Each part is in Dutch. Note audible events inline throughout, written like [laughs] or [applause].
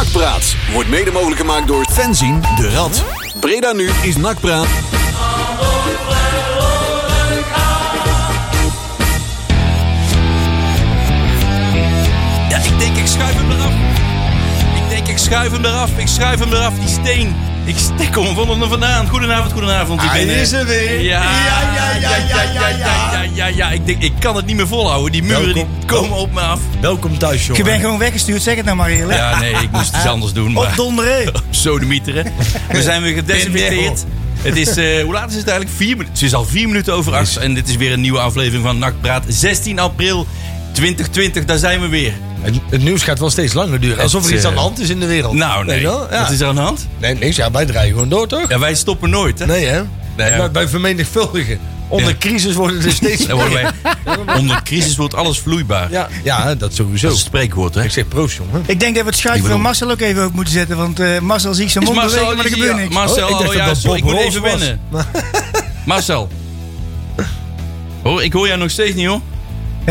Nakpraat wordt mede mogelijk gemaakt door Fenzin de Rad. Breda nu is Nakpraat. Ja, ik denk ik schuif hem eraf. Ik denk ik schuif hem eraf. Ik schuif hem eraf, die steen. Ik stek hem van er vandaan. Goedenavond, goedenavond. Ik Hij ben, eh, is er weer. Ja, Ja, ja, ja, ja, ja, ja. ja, ja, ja. Ik, denk, ik kan het niet meer volhouden. Die muren die komen op me af. Welkom thuis, jongen. Je bent gewoon weggestuurd, zeg het nou maar eerlijk. Ja, nee, ik moest iets [laughs] anders doen. Maar Opdonderen. [laughs] sodemieteren. We zijn weer gedesinfecteerd. Het is, eh, hoe laat is het eigenlijk? Vier minuten. Het is al vier minuten over acht. En dit is weer een nieuwe aflevering van Nachtpraat. 16 april 2020, daar zijn we weer. Het, het nieuws gaat wel steeds langer duren. Alsof er iets aan de eh, hand is in de wereld. Nou, Weet nee. je wel? Ja. Wat is er aan de hand? Nee, niks. Ja, wij draaien gewoon door, toch? Ja, wij stoppen nooit, hè? Nee, hè? Nee, Maar bij vermenigvuldigen. Onder Ja. crisis worden er steeds [laughs] meer. wij, onder crisis wordt alles vloeibaar. Ja, ja, dat sowieso. Dat is het spreekwoord, hè? Ik zeg proost, jongen. Ik denk dat we het schuitje van Marcel ook even op moeten zetten. Want eh, Marcel zie ik zijn mond bewegen, maar er is gebeurt niks. Marcel, Oh, ik dacht oh, dat ja, dat sorry, ik Bob moet even wennen. Marcel. [laughs] Hoor, ik hoor jou nog steeds niet, hoor.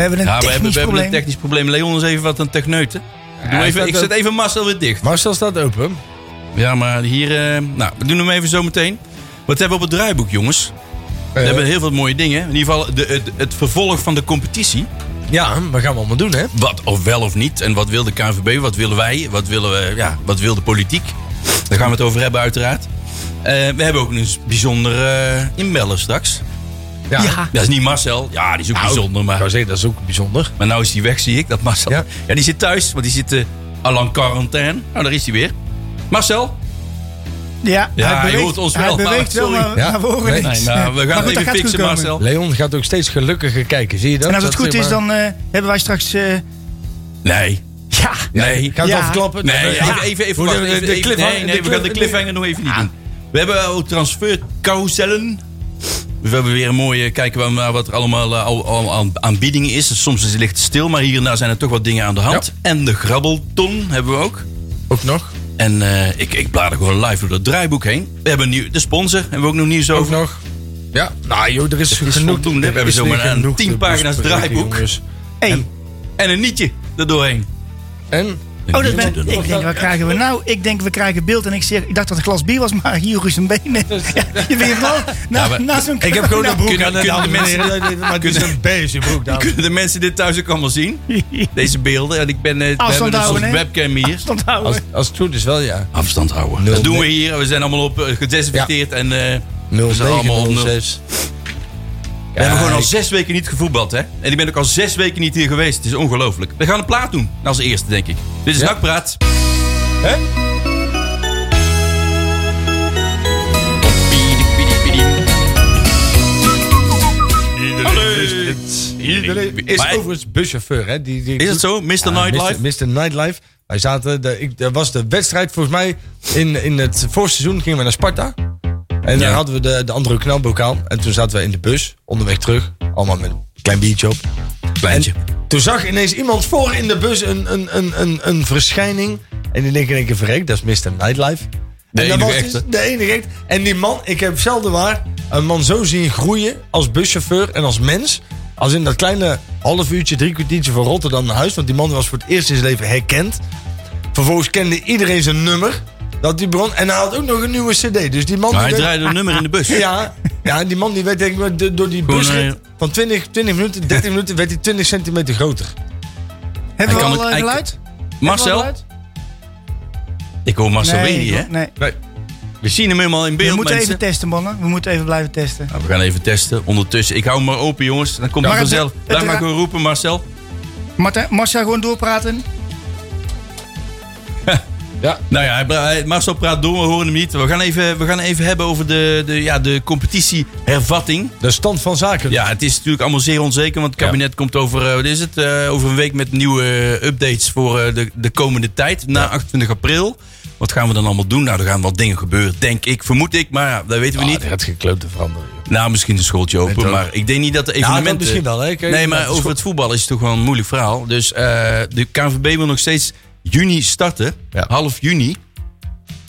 We hebben een Ja, we hebben, technisch we hebben een probleem. technisch probleem. Leon is even wat een techneuten. Doe even, ik zet even Marcel weer dicht. Marcel staat open. Ja, maar hier... eh, nou, we doen hem even zo meteen. Wat hebben we op het draaiboek, jongens? We Eh, hebben heel veel mooie dingen. In ieder geval de, het, het vervolg van de competitie. Ja, wat gaan we allemaal doen, hè? Wat of wel of niet. En wat wil de KNVB? Wat willen wij? Wat, willen we, ja, wat wil de politiek? Daar gaan we het over hebben, uiteraard. Eh, we hebben ook een bijzonder eh inbeller straks. Ja. Ja. Dat is niet Marcel. Ja, die is ook Nou, bijzonder. Ik Maar, zou zeggen, dat is ook bijzonder. maar nou is hij weg, zie ik. Dat Marcel. Ja. Ja. die zit thuis, want die zit eh, al aan quarantaine. Nou, daar is hij weer. Marcel? Ja, Ja, hij je beweegt, hoort ons hij wel, maar beweegt wel, sorry. maar Ja. naar voren Nee. niks. Nee, maar we gaan goed, even fixen. Marcel. Leon gaat ook steeds gelukkiger kijken. Zie je dat? En als het Dat goed zeg is, maar- dan eh, hebben wij straks... eh, Nee. ja, Nee. Gaat het Ja. afklappen? Nee, Ja. even, even, even, wacht, de- de even, nee, nee, de we gaan de cliff- cliffhanger nog even niet doen. We hebben ook transfercarousellen. We hebben weer een mooie kijken naar wat er allemaal eh, aan aanbiedingen is. Soms is het licht stil, maar hier en daar zijn er toch wat dingen aan de hand. En de grabbelton hebben we ook. Ook nog? En eh, ik, ik blader gewoon live door het draaiboek heen. We hebben nieuw, de sponsor, hebben we ook nog nieuws Ook over. nog? Ja, nou joh, er is, Het is genoeg. er We hebben zomaar een genoeg 10 te pagina's draaiboek. jongens. hey. En een nietje erdoorheen. En? Oh, ik denk, wat krijgen we nou? Ik denk, we krijgen beeld. En ik, zeg, ik dacht dat het glas bier was, maar hier is een been. [laughs] Ja, je weet wel, na, na zo'n Ik heb gewoon een broek kunnen, aan. Kunnen de, mensen, maar het is een beige broek. Kunnen de mensen dit thuis ook allemaal zien? [laughs] Deze beelden. En ik ben, eh, we hebben dus webcam hier. Als, als, het goed is wel, ja. Afstand houden. dat doen we hier. We zijn allemaal op eh, gedesinfecteerd. En uh, allemaal op we hebben gewoon al zes weken niet gevoetbald, hè? En ik ben ook al zes weken niet hier geweest. Het is ongelooflijk. We gaan een plaat doen als eerste, denk ik. Dit is Ja. Nakpraat. Hè? Iedereen is Maar- overigens buschauffeur, hè? Die, die Is het zo? Mr. Ja, Nightlife? Mr. Mr. Nightlife. Wij zaten, de, ik, er was de wedstrijd volgens mij in, in het voorseizoen gingen we naar Sparta. En dan hadden we de, de andere knalbokaal. En toen zaten we in de bus, onderweg terug. Allemaal met een klein biertje op. Kleintje. Toen zag ineens iemand voor in de bus een, een, een, een, een verschijning. En die denk ik in één keer verrekt, dat is Mr. Nightlife. De en dat enige was echte. de enige echt. En die man, ik heb zelden waar een man zo zien groeien als buschauffeur en als mens. Als in dat kleine half uurtje, drie kwartiertje van Rotterdam naar huis. Want die man was voor het eerst in zijn leven herkend. Vervolgens kende iedereen zijn nummer. Dat die bron. En hij had ook nog een nieuwe cd. Dus die man... Die hij draaide een nummer in de bus. [laughs] ja, ja, die man die werd denk ik door die busrit eh, van 20, 20 minuten, 30 minuten werd hij 20 centimeter groter. Hebben we kan al eh, hij- geluid? Marcel? Ik hoor Marcel Nee, weer niet, hè? nee. Nee. We zien hem helemaal in We beeld, moeten mensen. even testen, mannen. We moeten even blijven testen. Nou, we gaan even testen. Ondertussen, ik hou hem maar open, jongens. Dan komt Ja, hij maar het- vanzelf. het Laat maar gewoon roepen, Marcel. Marta, Marcia, gewoon doorpraten. [laughs] Ja. Nou ja, hij hij- Marcel praat door, we horen hem niet. We gaan even, we gaan even hebben over de, de, ja, de competitiehervatting. De stand van zaken. Ja, het is natuurlijk allemaal zeer onzeker, want het kabinet komt over, eh, wat is het, Eh, over een week met nieuwe eh, updates voor eh, de, de komende tijd, na 28 april. Wat gaan we dan allemaal doen? Nou, er gaan wat dingen gebeuren, denk ik, vermoed ik, maar ja, dat weten we Ah, niet. die gaat geklote veranderen. joh. Nou, misschien een schooltje open, maar ik denk niet dat de dat evenementen... misschien wel, hè? Nee, maar over het voetbal is het toch wel een moeilijk verhaal. Dus eh, de KNVB wil nog steeds juni starten, Ja. half juni.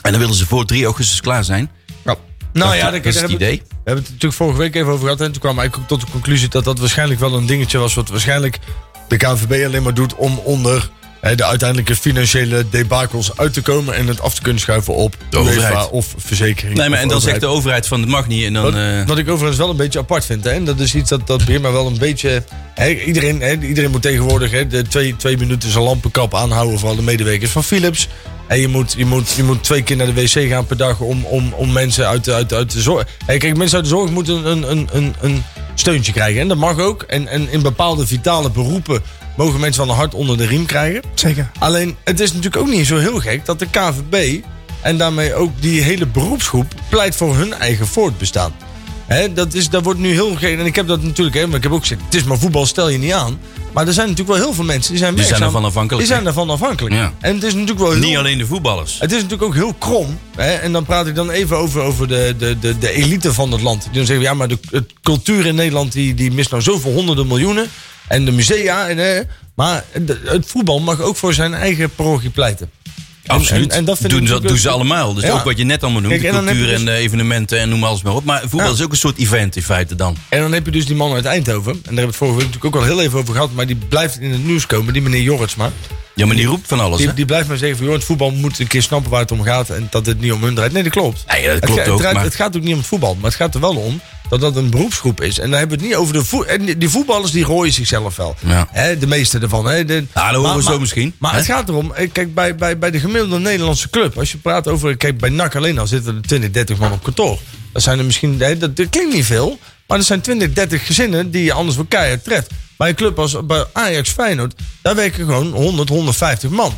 En dan willen ze voor 3 augustus klaar zijn. Ja. Nou Dat- ja, dat is het hebben idee. We hebben het natuurlijk vorige week even over gehad. En toen kwam ik tot de conclusie dat dat waarschijnlijk wel een dingetje was. Wat waarschijnlijk de KNVB alleen maar doet om onder de uiteindelijke financiële debakels uit te komen en het af te kunnen schuiven op De overheid. Of verzekering. Nee, maar en dan zegt de overheid van het mag niet. En dan, Wat, eh, wat ik overigens wel een beetje apart vind. Hè? En dat is iets dat, dat begint maar wel een beetje. Hè, iedereen, hè, iedereen moet tegenwoordig hè, de twee, twee minuten zijn lampenkap aanhouden voor alle medewerkers van Philips. En je moet, je, moet, je moet twee keer naar de wc gaan per dag om, om, om mensen uit de, uit, de- uit de zorg. Kijk, mensen uit de zorg moeten een, een, een, een steuntje krijgen. En dat mag ook. En, en in bepaalde vitale beroepen mogen mensen van een hart onder de riem krijgen. Zeker. Alleen, het is natuurlijk ook niet zo heel gek dat de KVB en daarmee ook die hele beroepsgroep pleit voor hun eigen voortbestaan. Hè, dat, is, dat wordt nu heel gek. En ik heb dat natuurlijk, hè, maar ik heb ook gezegd, het is maar voetbal, stel je niet aan. Maar er zijn natuurlijk wel heel veel mensen die zijn Die zijn werkzaam. ervan afhankelijk, Die zijn ervan afhankelijk. Ja. En het is natuurlijk wel heel... niet alleen de voetballers. Het is natuurlijk ook heel krom. Hè? En dan praat ik dan even over, over de, de, de, de elite van het land. Die dan zeggen, ja, maar de cultuur in Nederland die, die mist nou zoveel honderden miljoenen. En de musea. En, eh, maar het voetbal mag ook voor zijn eigen parochie pleiten. En- Absoluut. En, en dat doen, ze, doen allemaal. Dus Ja. ook wat je net allemaal noemt. Kijk, de cultuur en dus- de evenementen en noem alles maar op. Maar voetbal Ja. is ook een soort event in feite dan. En dan heb je dus die man uit Eindhoven. En daar hebben we het vorige week natuurlijk ook al heel even over gehad. Maar die blijft in het nieuws komen. Die meneer Jorritsma. Ja, maar die roept van alles. Die, blijft maar zeggen van... Joh, het voetbal moet een keer snappen waar het om gaat. En dat het niet om hun draait. Nee, dat klopt. Nee, dat Het klopt ga- ook. Het, draait- maar- het gaat ook niet om het voetbal, maar het gaat er wel om dat dat een beroepsgroep is. En dan hebben we het niet over de voet. En die- voetballers die rooien zichzelf wel. Ja. Hè, de meeste ervan. Hè, de, Ja, dat horen we zo misschien. Maar het gaat erom, eh, kijk, bij, bij, bij de gemiddelde Nederlandse club, als je praat over, kijk, bij NAC alleen al zitten er 20, 30 man op kantoor. Dat zijn er misschien, dat, dat klinkt niet veel, maar er zijn 20, 30 gezinnen die je anders wel keihard treft. Bij een club als bij Ajax Feyenoord, daar werken gewoon 100, 150 man.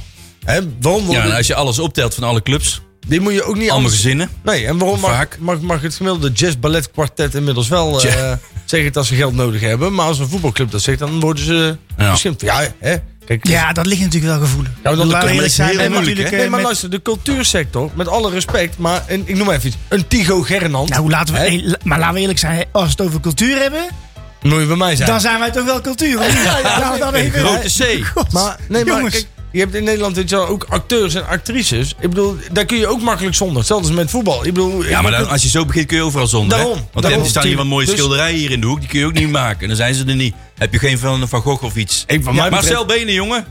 Hè, waarom Ja, en als je alles optelt van alle clubs, die moet je ook niet allemaal anders gezinnen. Nee, en waarom mag, mag, mag het gemiddelde jazz ballet kwartet inmiddels wel eh, zeggen dat ze geld nodig hebben. Maar als een voetbalclub dat zegt, dan worden ze Ja. Ja, hè? Kijk, Ja, dat ligt natuurlijk wel gevoelig. Ja, maar dan Laten we de- eerlijk maar zijn. heel moeilijk, natuurlijk, Nee, eh, maar met- luister, de cultuursector, met alle respect, maar een, ik noem even iets. Een Tigo Gernand. Nou, laten we, hey, maar laten we eerlijk zijn. Als we het over cultuur hebben, moet je bij mij zijn. dan zijn wij toch wel cultuur. even- Grote C. God, maar, nee, maar jongens. kijk, je hebt in Nederland weet je wel, ook acteurs en actrices. Ik bedoel, daar kun je ook makkelijk zonder. Hetzelfde als met voetbal. Ik bedoel, Ja, maar dan, als je zo begint kun je overal zonder. hè? Daarom, Want daarom. er staan hier wat mooie Dus- schilderijen hier in de hoek. Die kun je ook niet maken. En dan zijn ze er niet. Heb je geen van Van Gogh of iets. Ja, mij betreft- Marcel Benen, jongen.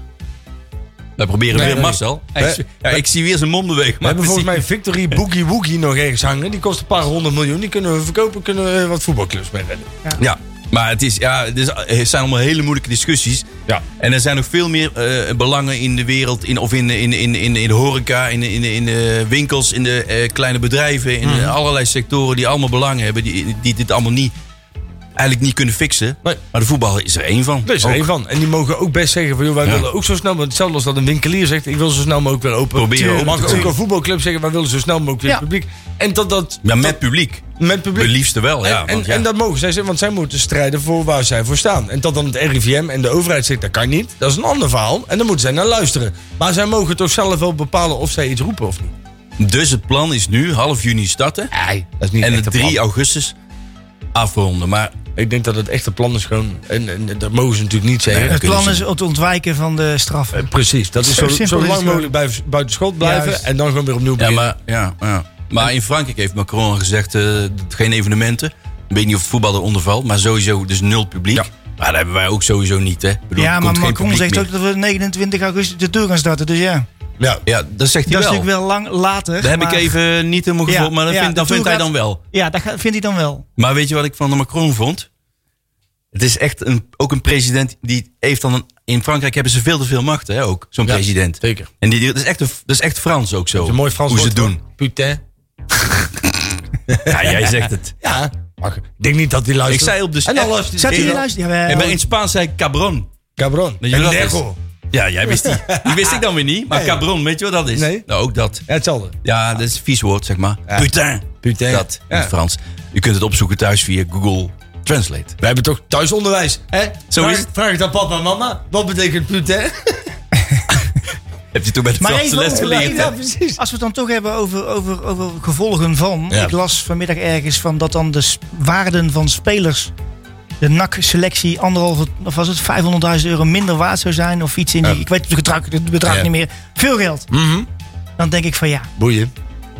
We proberen Nee, weer nee. Marcel. Hij is- We- ja, ik zie weer zijn mond bewegen. We hebben volgens [laughs] mij Victory Boogie Woogie nog ergens hangen. Die kost een paar honderd miljoen. Die kunnen we verkopen. Kunnen we wat voetbalclubs mee redden. Ja, maar het, is, ja, het, is, het zijn allemaal hele moeilijke discussies. Ja. En er zijn nog veel meer eh, belangen in de wereld, in, of in, in, in, in, in de horeca, in, in, in de winkels, in de eh, kleine bedrijven, in Mhm. allerlei sectoren die allemaal belangen hebben, die, die dit allemaal niet, eigenlijk niet kunnen fixen. Nee. Maar de voetbal is er één van. Daar is er Ook. één van. En die mogen ook best zeggen van... Joh, wij Ja. willen ook zo snel... Maar hetzelfde als dat een winkelier zegt... Ik wil zo snel mogelijk weer open. Proberen Tuurlijk. open te Mag ook een voetbalclub zeggen... Wij willen zo snel mogelijk weer Ja. publiek. En dat dat... Ja, met publiek. Met publiek. De liefste wel, ja. en, want ja. en dat mogen zij zeggen, want zij moeten strijden voor waar zij voor staan. En dat dan het RIVM en de overheid zegt, dat kan niet. Dat is een ander verhaal. En dan moeten zij naar luisteren. Maar zij mogen toch zelf wel bepalen of zij iets roepen of niet. Dus het plan is nu half juni starten. Nee, dat is niet en echt het een 3 plan. augustus afronden. Maar Ik denk dat het echte plan is gewoon... En, en dat mogen ze natuurlijk niet zeggen. Nee, Het plan is het ontwijken van de straffen. Eh, Precies. Dat is Zo zo, lang mogelijk bij, buiten schot blijven. Juist. En dan gewoon weer opnieuw Ja, beginnen. maar, ja, ja. Maar in Frankrijk heeft Macron gezegd: eh, geen evenementen. Ik weet niet of het voetbal eronder valt, maar sowieso dus nul publiek. Ja. Maar dat hebben wij ook sowieso niet. Hè. Bedoel, ja, maar Macron zegt meer. ook dat we 29 augustus de tour gaan starten. Dus ja, Ja. Ja, dat zegt hij dat is wel. natuurlijk wel lang later. Dat heb maar- ik even niet helemaal Ja, gevoeld, maar dat, ja, vindt, dat vindt hij dan wel. Ja, dat vindt hij dan wel. Maar weet je wat ik van de Macron vond? Het is echt een, ook een president die heeft dan een, in Frankrijk hebben ze veel te veel macht, hè, ook zo'n Ja, president. zeker. En die, dat, is echt een, dat is echt Frans ook zo. Dat is een mooi Frans hoe ze woord doen. Putain. Ja, jij zegt het. [laughs] Ja. Maar ik denk niet dat hij Ik luistert. zei op de En dan luistert Zat hij wel. En bij in Spaans zei ik cabron. Cabron. Dat. Ja, jij wist die. [laughs] Die wist ik dan weer niet. Maar Nee. cabron, weet je wat dat is? Nee. Nou, ook dat. Ja, hetzelfde. Ja, dat is een vies woord, zeg maar. Ja. Putain. Putain. Dat, in Ja. het Frans. Je kunt het opzoeken thuis via Google Translate. We hebben toch thuisonderwijs. Hè? Zo vraag, is het. Vraag het aan papa en mama. Wat betekent putain? Heb je toen bij de Maar Franse les geleerd? Ja, hè? precies. Als we het dan toch hebben over, over, over gevolgen van. Ja. Ik las vanmiddag ergens van dat dan de waarden van spelers. De NAC-selectie anderhalve, of was het 500.000 euro minder waard zou zijn. Of iets in die, Ja. ik weet het bedrag, het bedrag niet meer. Veel geld. Mhm. Dan denk ik van ja. Boeien.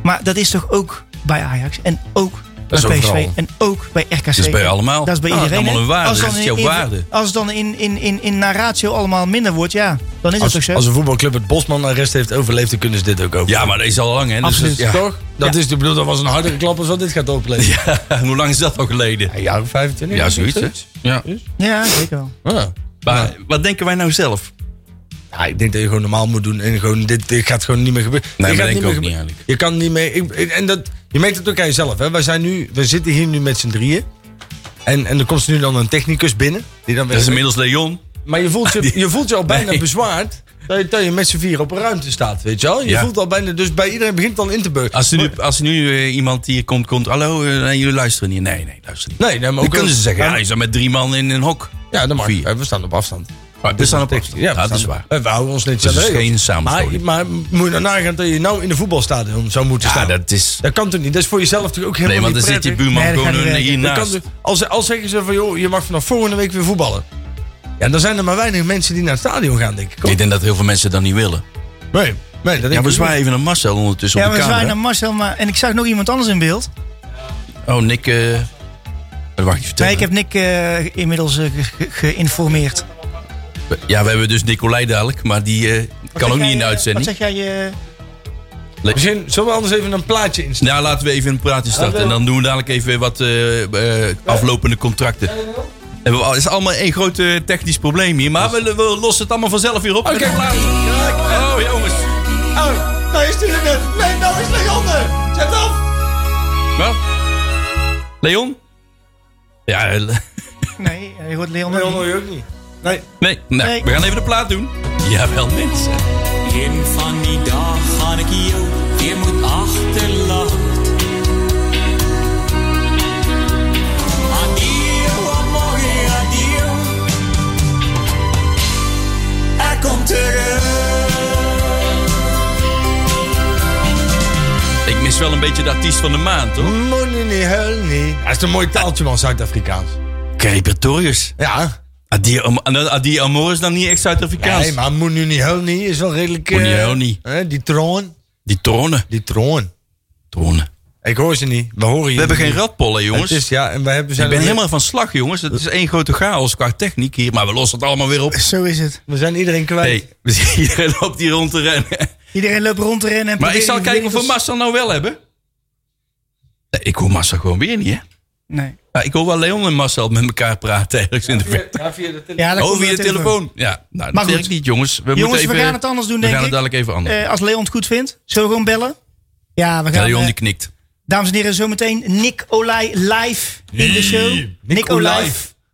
Maar dat is toch ook bij Ajax. En ook Dat is bij PSV overal. en ook bij RKC. Dat is bij allemaal. Dat is bij Ah, iedereen. allemaal een waarde. Als Dat dan is jouw in- waarde. Als het dan in, in, in, in naar ratio allemaal minder wordt, ja, dan is het Als, ook zo. als een voetbalclub het Bosman-arrest heeft overleefd, dan kunnen ze dit ook over. Ja, maar dat is al lang, hè? Dus Absoluut. dat- ja. Toch? Dat is, ik bedoel, dat was een hardere klap als wat dit gaat opleveren. [laughs] Hoe lang is dat al geleden? Een jaar of 25. Ja, zoiets? Ja. ja, zeker wel. Ah. Maar wat denken wij nou zelf? Ja, ik denk dat je gewoon normaal moet doen. En gewoon, dit, dit gaat gewoon niet meer gebeuren. Nee, gaat denk ik ook niet eigenlijk. Je kan niet meer... Ik, en dat, je merkt het ook aan jezelf. Hè? Wij, zijn nu, we zitten hier nu met z'n drieën. En, en er komt nu dan een technicus binnen. Die dan Dat is inmiddels Leon. Maar je voelt je, [laughs] je, voelt je al bijna Nee. bezwaard. Dat je, dat je met z'n vier op een ruimte staat, weet je wel? Je Ja. voelt al bijna... Dus bij iedereen begint het al in te beuken. Als er nu, als er nu eh, iemand hier komt, komt hallo, nee, jullie luisteren niet. Nee, nee, luister niet. Nee, nee, maar Dan ook... kunnen ze zeggen, ja, je staat met drie man in een hok. ja, dat mag. Vier. We staan op afstand. Maar we staan op afstand. Ja, Ja, we dat is waar. eh, We houden ons netjes Dat aan de is regels. geen. Maar, maar moet je nou nagaan dat je nou in een voetbalstadion zou moeten Ja, staan? dat is... Dat kan toch niet? Dat is voor jezelf toch ook helemaal Nee, want dan niet zit je buurman gewoon niet hiernaast. als, als zeggen ze van, joh, je mag vanaf volgende week weer voetballen. Ja, dan zijn er maar weinig mensen die naar het stadion gaan, denk ik. Ik denk dat heel veel mensen dat niet willen. Nee, nee, dat denk Ja, ik we zwaaien even naar Marcel ondertussen Ja, op we de zwaaien camera. naar Marcel, maar, en ik zag nog iemand anders in beeld. Oh, Nick... eh wacht, je vertel Nee, ik heb Nick eh, inmiddels eh, ge- ge- geïnformeerd. Ja, we hebben dus Nicolai dadelijk, maar die eh, kan ook niet in de Wat uitzending. zeg jij? eh, Misschien zullen we anders even een plaatje instellen. Nou, laten we even een praatje starten. En dan doen we dadelijk even wat eh, eh, aflopende contracten. En we- Het is allemaal één groot eh, technisch probleem hier. Maar we, we lossen het allemaal vanzelf weer op. Oké, klaar. Oh, jongens. Oh, nou is hij er net. Nee, nou is Leon er. Zet af. Wat? Leon? Ja, eh, nee, je hoort Leon Leon niet. hoor je ook niet. Nee. nee, nou, Nee. we gaan even de plaat doen. Jawel, mensen. Een van die dag gaan ik jou weer moet achterlaten. Adieu, amore, adieu. Er komt terug. Ik mis wel een beetje de artiest van de maand, hoor. Money niet, hell niet. Dat is een mooi taaltje, man, Zuid-Afrikaans. Carrie Pretorius. Ja. Adi, Am- Adi Amor is dan niet echt Zuid-Afrikaans. Nee, maar niet, is wel redelijk... Eh, niet. hè, die troon. Die tronen. Die troon. Tronen. Ik hoor ze niet. We horen je We hebben niet. geen radpollen, jongens. Het is, ja, en wij hebben, Ik ben helemaal van slag, jongens. Het is één grote chaos qua techniek hier. Maar we lossen het allemaal weer op. Zo is het. We zijn iedereen kwijt. We [laughs] zien iedereen loopt hier rond te rennen. Iedereen loopt rond te rennen. En Maar ik zal kijken of we Massa nou wel hebben. Nee, ik hoor Massa gewoon weer niet, hè? Nee. Ja, ik hoor wel Leon en Marcel met elkaar praten ergens in de verte. Ja, via de telefoon. Ja, dat Oh, via de telefoon. Ja, nou, Maar dat goed. werkt niet, jongens. We Jongens, moeten even, we gaan het anders doen, We denk gaan het ik. dadelijk even anders. Eh, als Leon het goed vindt, zullen we gewoon bellen? Ja, we ja, gaan... Leon eh, die knikt. dames en heren, zometeen Nick Olij live in de show. Nick Olij.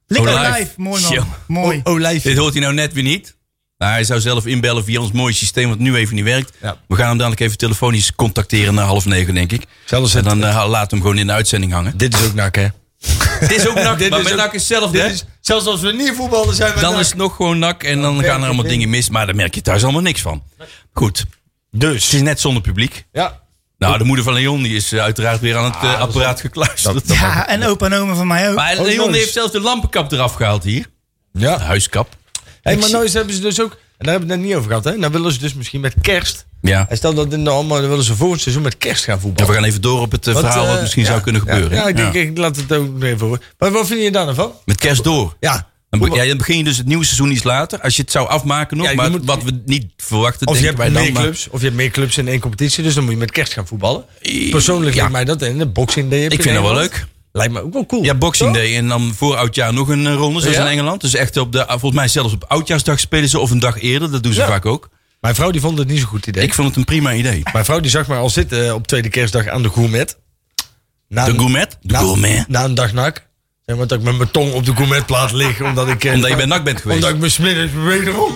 Nick Olij. Olij. Mooi man. Mooi. Olijf. Dit hoort hij nou net weer niet. Nou, hij zou zelf inbellen via ons mooie systeem, wat nu even niet werkt. Ja. We gaan hem dadelijk even telefonisch contacteren na half negen, denk ik. Zelfs En het, dan eh, laat hem gewoon in de uitzending hangen. dit is ook nak, hè? [laughs] Het is ook nak, [laughs] Dit maar is met ook- nak is hetzelfde, Dit hè? is, zelfs als we niet voetballen zijn we Dan nak. is het nog gewoon nak en dan gaan er allemaal het dingen mis. Maar daar merk je thuis allemaal niks van. Goed, het Dus. is net zonder publiek. Ja. Nou, de moeder van Leon die is eh, uiteraard weer aan het eh, apparaat gekluisterd. Ja, en opa en oma van mij ook. Maar Oh, Leon nice. heeft zelfs de lampenkap eraf gehaald hier. De Ja. huiskap. Hey, maar nou eens hebben ze dus ook... En daar hebben we het net niet over gehad, hè? Nou willen ze dus misschien met kerst... Ja. En stel dat in de allemaal... Dan willen ze volgend seizoen met kerst gaan Ja, voetballen. we gaan even door op het eh, verhaal wat eh, misschien ja, zou kunnen gebeuren. Ja, ik denk, ik laat het ook even horen. Maar wat vind je daar nou van? Met kerst door. Ja. Dan, be- ja, dan begin je dus het nieuwe seizoen iets later. Als je het zou afmaken nog. Ja, maar moet- wat we niet verwachten, Of je hebt wij meer dan. maar- clubs, of je hebt meer clubs in één competitie, dus dan moet je met kerst gaan voetballen. Persoonlijk Ja. lijkt mij dat en de Boxing Ik vind in dat wel leuk. Lijkt me ook wel cool. Ja, Boxing Toch? Day en dan voor oudjaar nog een eh, ronde, zoals Ja? in Engeland. Dus echt op de, volgens mij zelfs op oudjaarsdag spelen ze of een dag eerder. Dat doen ze Ja. vaak ook. Mijn vrouw die vond het niet zo'n goed idee. Ik vond het een prima idee. Mijn vrouw die zag mij al zitten op tweede kerstdag aan de gourmet. Na De een- gourmet? De na, gourmet. Na een dag nak. Zeg maar dat ik met mijn tong op de gourmetplaat lig. Omdat ik... eh, Omdat je bij NAC bent geweest. Omdat ik me smiddags wederom...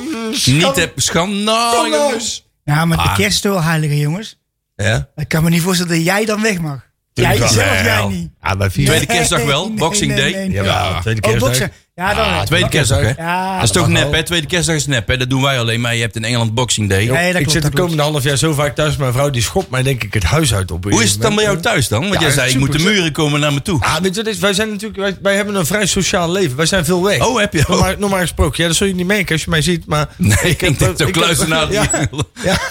Niet heb schandalig. Schandalig. Ja, maar Ah. de kerst is wel heilige, jongens. Ja? Ik kan me niet voorstellen dat jij dan weg mag. Jij zelf, jij Wel. niet. Ja, bij vier. Tweede kerstdag wel, Nee, Boxing nee, Day. nee, nee. Ja, tweede Oh, kerstdag. Ja, dan. Tweede kerstdag, hè? Ja, dat is toch mag nep, hè? Tweede kerstdag is nep, hè? Dat doen wij alleen. Maar je hebt in Engeland Boxing Day. Ik klopt, zit de komende half jaar zo vaak thuis. Mijn vrouw die schopt mij denk ik het huis uit op. een Hoe is het dan bij jou thuis dan? Want Ja, jij zei, ik moet de muren komen naar me toe. moment. Ah, weet je, wij zijn natuurlijk, wij, wij hebben een vrij sociaal leven. Wij zijn veel weg. Oh, heb je? Normaal, normaal gesproken. Ja, dat zul je niet merken als je mij ziet. Maar Nee, ik [laughs] heb denk ik kluizenaar. [laughs] die- Ja. Ja. [laughs]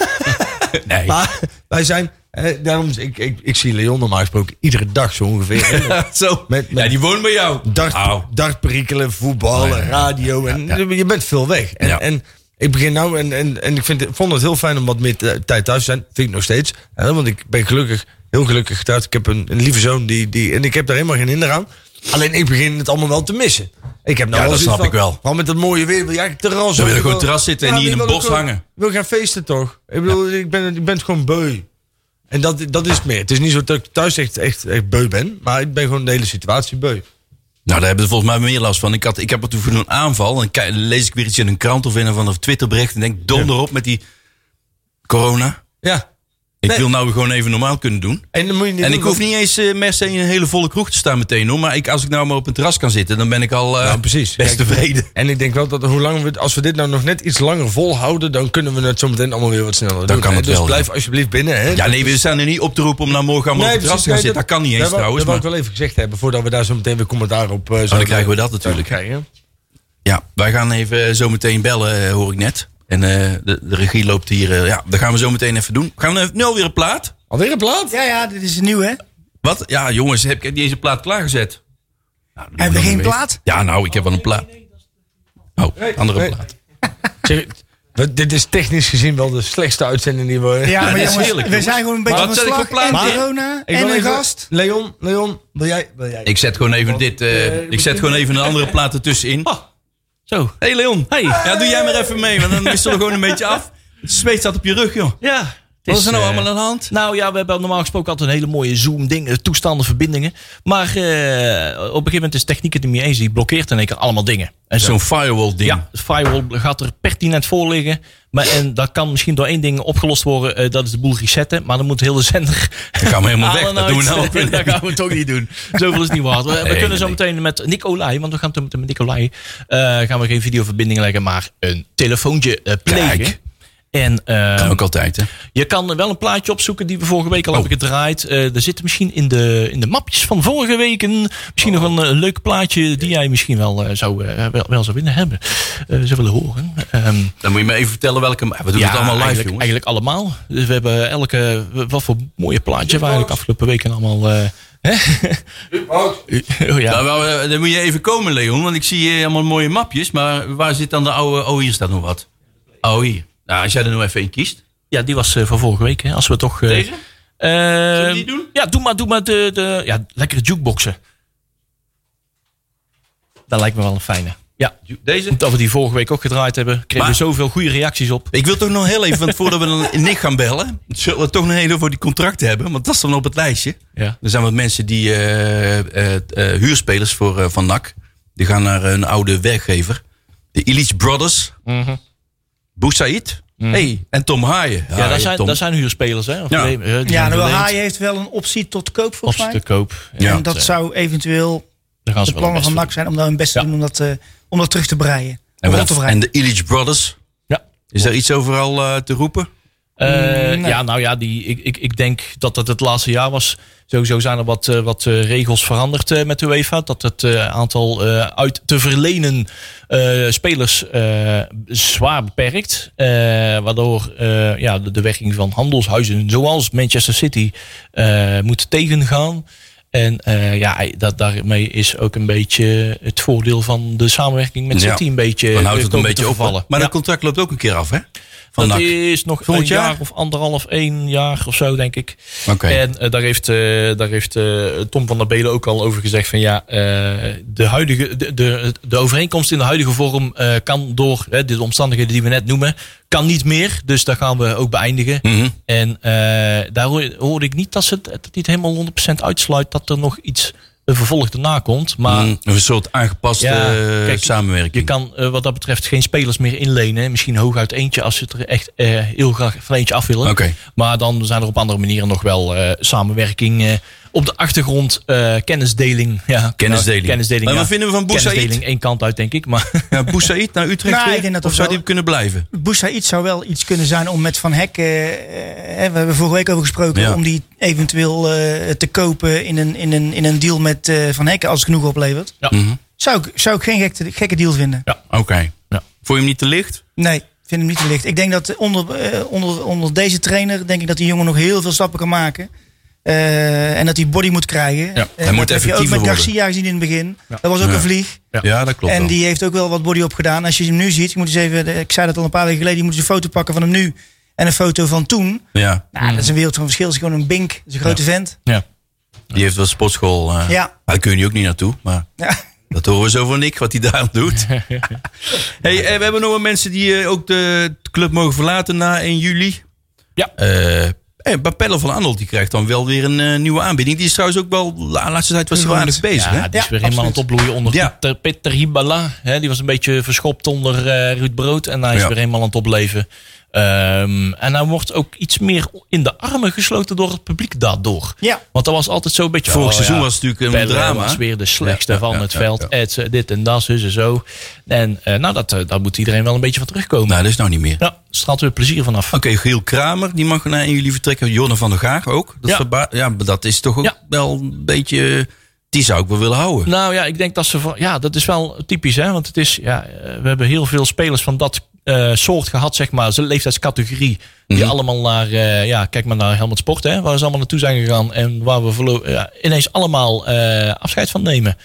Nee. Maar wij zijn Eh, daarom, ik, ik, ik zie Leon normaal gesproken iedere dag zo ongeveer. [laughs] Zo. Met- met- ja, die woont bij jou. Dart, Au. dartperikelen, voetbal, Oh, ja. radio. En je bent veel weg. En, ik begin nou en, en, en ik vind, vond het heel fijn om wat meer tijd thuis te zijn. Vind ik nog steeds. Hè, want ik ben gelukkig, heel gelukkig getrouwd. Ik heb een, een lieve zoon die, die, en ik heb daar helemaal geen hinder aan. Alleen ik begin het allemaal wel te missen. Ik heb nou Ja, dat snap ik wel. Vooral met dat mooie weer wil je eigenlijk terras. Wil je Ik gewoon terras zitten en niet in een bos gewoon- hangen. Ik wil gaan feesten toch? Ik bedoel, ik, ben, ik ben het beu. En dat, dat is het meer. Het is niet zo dat ik thuis echt, echt, echt beu ben. Maar ik ben gewoon de hele situatie beu. Nou, daar hebben we volgens mij meer last van. Ik, had, ik heb er toen een aanval. En kijk, lees ik weer iets in een krant of in een van een Twitterbericht. En denk, donder op met die corona. Ja. Ik Nee. wil nou gewoon even normaal kunnen doen. En dan moet je niet En doen ik hoef niet eens eh per se in een hele volle kroeg te staan meteen hoor. Maar ik, als ik nou maar op een terras kan zitten, dan ben ik al eh, Nou, precies. best Kijk, tevreden. En ik denk wel dat hoe lang we, als we dit nou nog net iets langer volhouden, dan kunnen we het zo meteen allemaal weer wat sneller doen. kan hè. het dus wel, blijf ja. alsjeblieft binnen. Hè. Ja, nee, we staan er niet op te roepen om nou morgen allemaal op het terras te gaan zitten. Dat kan niet eens dat trouwens. Dat Maar, ik wel even gezegd hebben, voordat we daar zo meteen weer commentaar op uh, dan krijgen we dat natuurlijk. ja, wij gaan even eh, zo meteen bellen, eh, hoor ik net. En eh, de, de regie loopt hier. eh, ja, dat gaan we zo meteen even doen. Gaan we nu alweer een plaat? Alweer een plaat? Ja, ja, dit is nieuw, hè? Wat? Ja, jongens, heb ik deze plaat klaargezet? Nou, we doen geen plaat? Ja, nou, ik heb wel een plaat. Oh, andere nee. plaat. [laughs] Zeg, dit is technisch gezien wel de slechtste uitzending die we... Ja, [laughs] maar dat is jongens, heerlijk, we zijn gewoon een beetje Maar van slag. En corona, Ik en wil een even- gast. Leon, Leon, wil jij? Wil jij? Ik zet gewoon even dit. eh, ik zet gewoon even een andere plaat ertussenin. Zo. Hey Leon. Hey. Ja, doe jij maar even mee, want dan wisselen we gewoon een beetje af. Het zweet staat op je rug, joh. Ja. Wat is er nou eh, allemaal aan de hand? Nou ja, we hebben normaal gesproken altijd een hele mooie Zoom-ding, eh, toestanden, verbindingen. Maar eh, op een gegeven moment is techniek het er niet eens. Die blokkeert in één keer allemaal dingen. En zo- Zo'n firewall ding. Ja, de firewall gaat er pertinent voor liggen. Maar, en dat kan misschien door één ding opgelost worden. dat is de boel resetten. Maar dan moet de hele zender. Dan gaan we helemaal [laughs] weg. Dat doen we nou ook [laughs] Dat gaan we toch niet doen. Zoveel is niet waard. We, Nee, kunnen zo nee. meteen met Nicolai. Want we gaan met Nicolai. eh, gaan we geen videoverbinding leggen. Maar een telefoontje plegen. Kijk. En eh, Kan ook altijd, hè? je kan wel een plaatje opzoeken die we vorige week al Oh. hebben gedraaid. Eh, er zit misschien in de, in de mapjes van vorige weken. Misschien nog een, eh, leuk plaatje die jij misschien wel, eh, zou, wel, wel zou willen hebben. eh zou willen horen. Ehm, Dan moet je me even vertellen welke... We doen het allemaal live, eigenlijk, jongens. eigenlijk allemaal. Dus we hebben elke. Wat voor mooie plaatje we eigenlijk afgelopen weken allemaal. eh, hè? [laughs] oh, ja. Nou, wel, dan moet je even komen, Leon. Want ik zie hier allemaal mooie mapjes. Maar waar zit dan de oude... Oh, hier staat nog wat. Oh, hier. Nou, als jij er nou even één kiest. ja, die was eh, van vorige week. Hè, als we toch. eh, Deze? eh, Zullen we die doen? Ja, doe maar, doe maar de, de ja, lekkere jukeboxen. Dat lijkt me wel een fijne. Ja, Deze? omdat we die vorige week ook gedraaid hebben, kregen Maar- we zoveel goede reacties op. Ik wil toch nog heel even, want voordat we dan Nick gaan bellen... zullen we toch nog heel over die contracten hebben. Want dat is dan op het lijstje. Ja. Er zijn wat mensen die eh, eh, eh, huurspelers voor, van NAC. Die gaan naar een oude werkgever. De Illich Brothers. Boussaïd. Hey, en Tom Haaien. Ja, dat zijn, dat zijn huurspelers, hè? Of Ja. nee, eh, Ja, verleend. Haaien heeft wel een optie tot koop, Of volgens mij. te koop. Ja. en dat zou eventueel Daar gaan ze de plannen van NAC zijn om daar hun best te Ja. doen om dat, eh, om dat terug te breien. en, wat- te breien. en de Illich Brothers. Ja. Is daar iets over al eh, te roepen? Eh, nee. Ja, nou ja, die, ik, ik, ik denk dat het het laatste jaar was. Sowieso zijn er wat, eh, wat eh, regels veranderd eh, met de UEFA. Dat het eh, aantal eh, uit te verlenen eh, spelers eh, zwaar beperkt. Eh, waardoor eh, ja, de, de werking van handelshuizen zoals Manchester City eh, moet tegengaan. En eh, ja, dat, daarmee is ook een beetje het voordeel van de samenwerking met Ja. City een beetje Dan houdt het eh, een beetje te op. vervallen. Maar Ja. dat contract loopt ook een keer af, hè? Van Dat NAC. is nog Volgend een jaar? jaar? of anderhalf, één jaar of zo, denk ik. En eh, daar heeft, eh, daar heeft eh, Tom van der Belen ook al over gezegd van ja, de, huidige, de, de, de overeenkomst in de huidige vorm kan door hè, de omstandigheden die we net noemen, kan niet meer. Dus daar gaan we ook beëindigen. Mhm. En daar hoor- hoorde ik niet dat ze het niet helemaal 100% uitsluit dat er nog iets een vervolg erna komt. Maar Mm, een soort aangepaste Ja, eh, kijk, samenwerking. je kan eh, wat dat betreft geen spelers meer inlenen. Misschien hooguit eentje als ze het er echt eh, heel graag van eentje af willen. Maar dan zijn er op andere manieren nog wel eh, samenwerking. Op de achtergrond eh, kennisdeling. Ja, Kennisdeling. Nou, kennisdeling Maar ja. wat vinden we van Boussaïd? Kennisdeling één kant uit, denk ik. Maar [laughs] Ja, Boussaïd naar Utrecht Nou, weer? ik denk dat of dat zou wel- die kunnen blijven? Boussaïd zou wel iets kunnen zijn om met Van Hek, eh, eh, we hebben vorige week over gesproken, Ja. om die eventueel eh, te kopen in een, in, een, in een deal met eh, Van Hek als het genoeg oplevert. ja, Mhm. Zou ik, zou ik geen gekke, gekke deal vinden. ja. Oké. Ja. Vond je hem niet te licht? Nee, vind vind hem niet te licht. Ik denk dat onder, onder, onder deze trainer, denk ik dat die jongen nog heel veel stappen kan maken. Eh, en dat hij body moet krijgen. hij Eh, moet dat heb je ook met worden. Garcia gezien in het begin. Dat was ook Ja. een vlieg. Ja, dat klopt En wel. die heeft ook wel wat body opgedaan. Als je hem nu ziet, je moet eens even, ik zei dat al een paar weken geleden, je moet eens een foto pakken van hem nu en een foto van toen. Ja, Nou, dat is een wereld van verschil. Dat is gewoon een bink. Dat is een grote vent. Ja. die heeft wel sportschool. eh Ja. Daar kun je nu ook niet naartoe, maar... Ja. Dat horen we zo van Nick, wat hij daar doet. [laughs] hey, eh, we hebben nog wel mensen die eh, ook de club mogen verlaten na 1 juli. Ja. Eh hey, Bapelle van Arnold die krijgt dan wel weer een eh, nieuwe aanbieding. Die is trouwens ook wel, de laatste tijd was hij wel aardig bezig. Ja, hè? die is Ja, weer helemaal aan het opbloeien onder Ja. Peter, Peter Hibala. Hè, die was een beetje verschopt onder eh, Ruud Brood. En hij is Ja. weer helemaal aan het opleven. Ehm, en hij wordt ook iets meer in de armen gesloten door het publiek daardoor. Ja. Want dat was altijd zo'n beetje... Vorig oh, seizoen ja, was het natuurlijk een Pelle drama. was weer de slechtste Ja, van ja, het ja, veld. ja. Eds, eh, dit en dat, zus en zo. En eh, nou, dat, eh, daar moet iedereen wel een beetje van terugkomen. Nou, dat is nou niet meer. Ja, straalt weer plezier vanaf. Oké, Giel Kramer, die mag na 1 juli vertrekken. Jonne van der Gaag ook. Dat, Ja. verba- ja, maar dat is toch ook Ja. wel een beetje... Die zou ik wel willen houden. Nou ja, ik denk dat ze van. Ja, dat is wel typisch, hè? Want het is. Ja, we hebben heel veel spelers van dat eh, soort gehad, zeg maar. Zijn leeftijdscategorie. Die Mhm. allemaal naar. eh, ja, kijk maar naar Helmut Sport, hè? Waar ze allemaal naartoe zijn gegaan. En waar we ja, ineens allemaal eh, afscheid van nemen.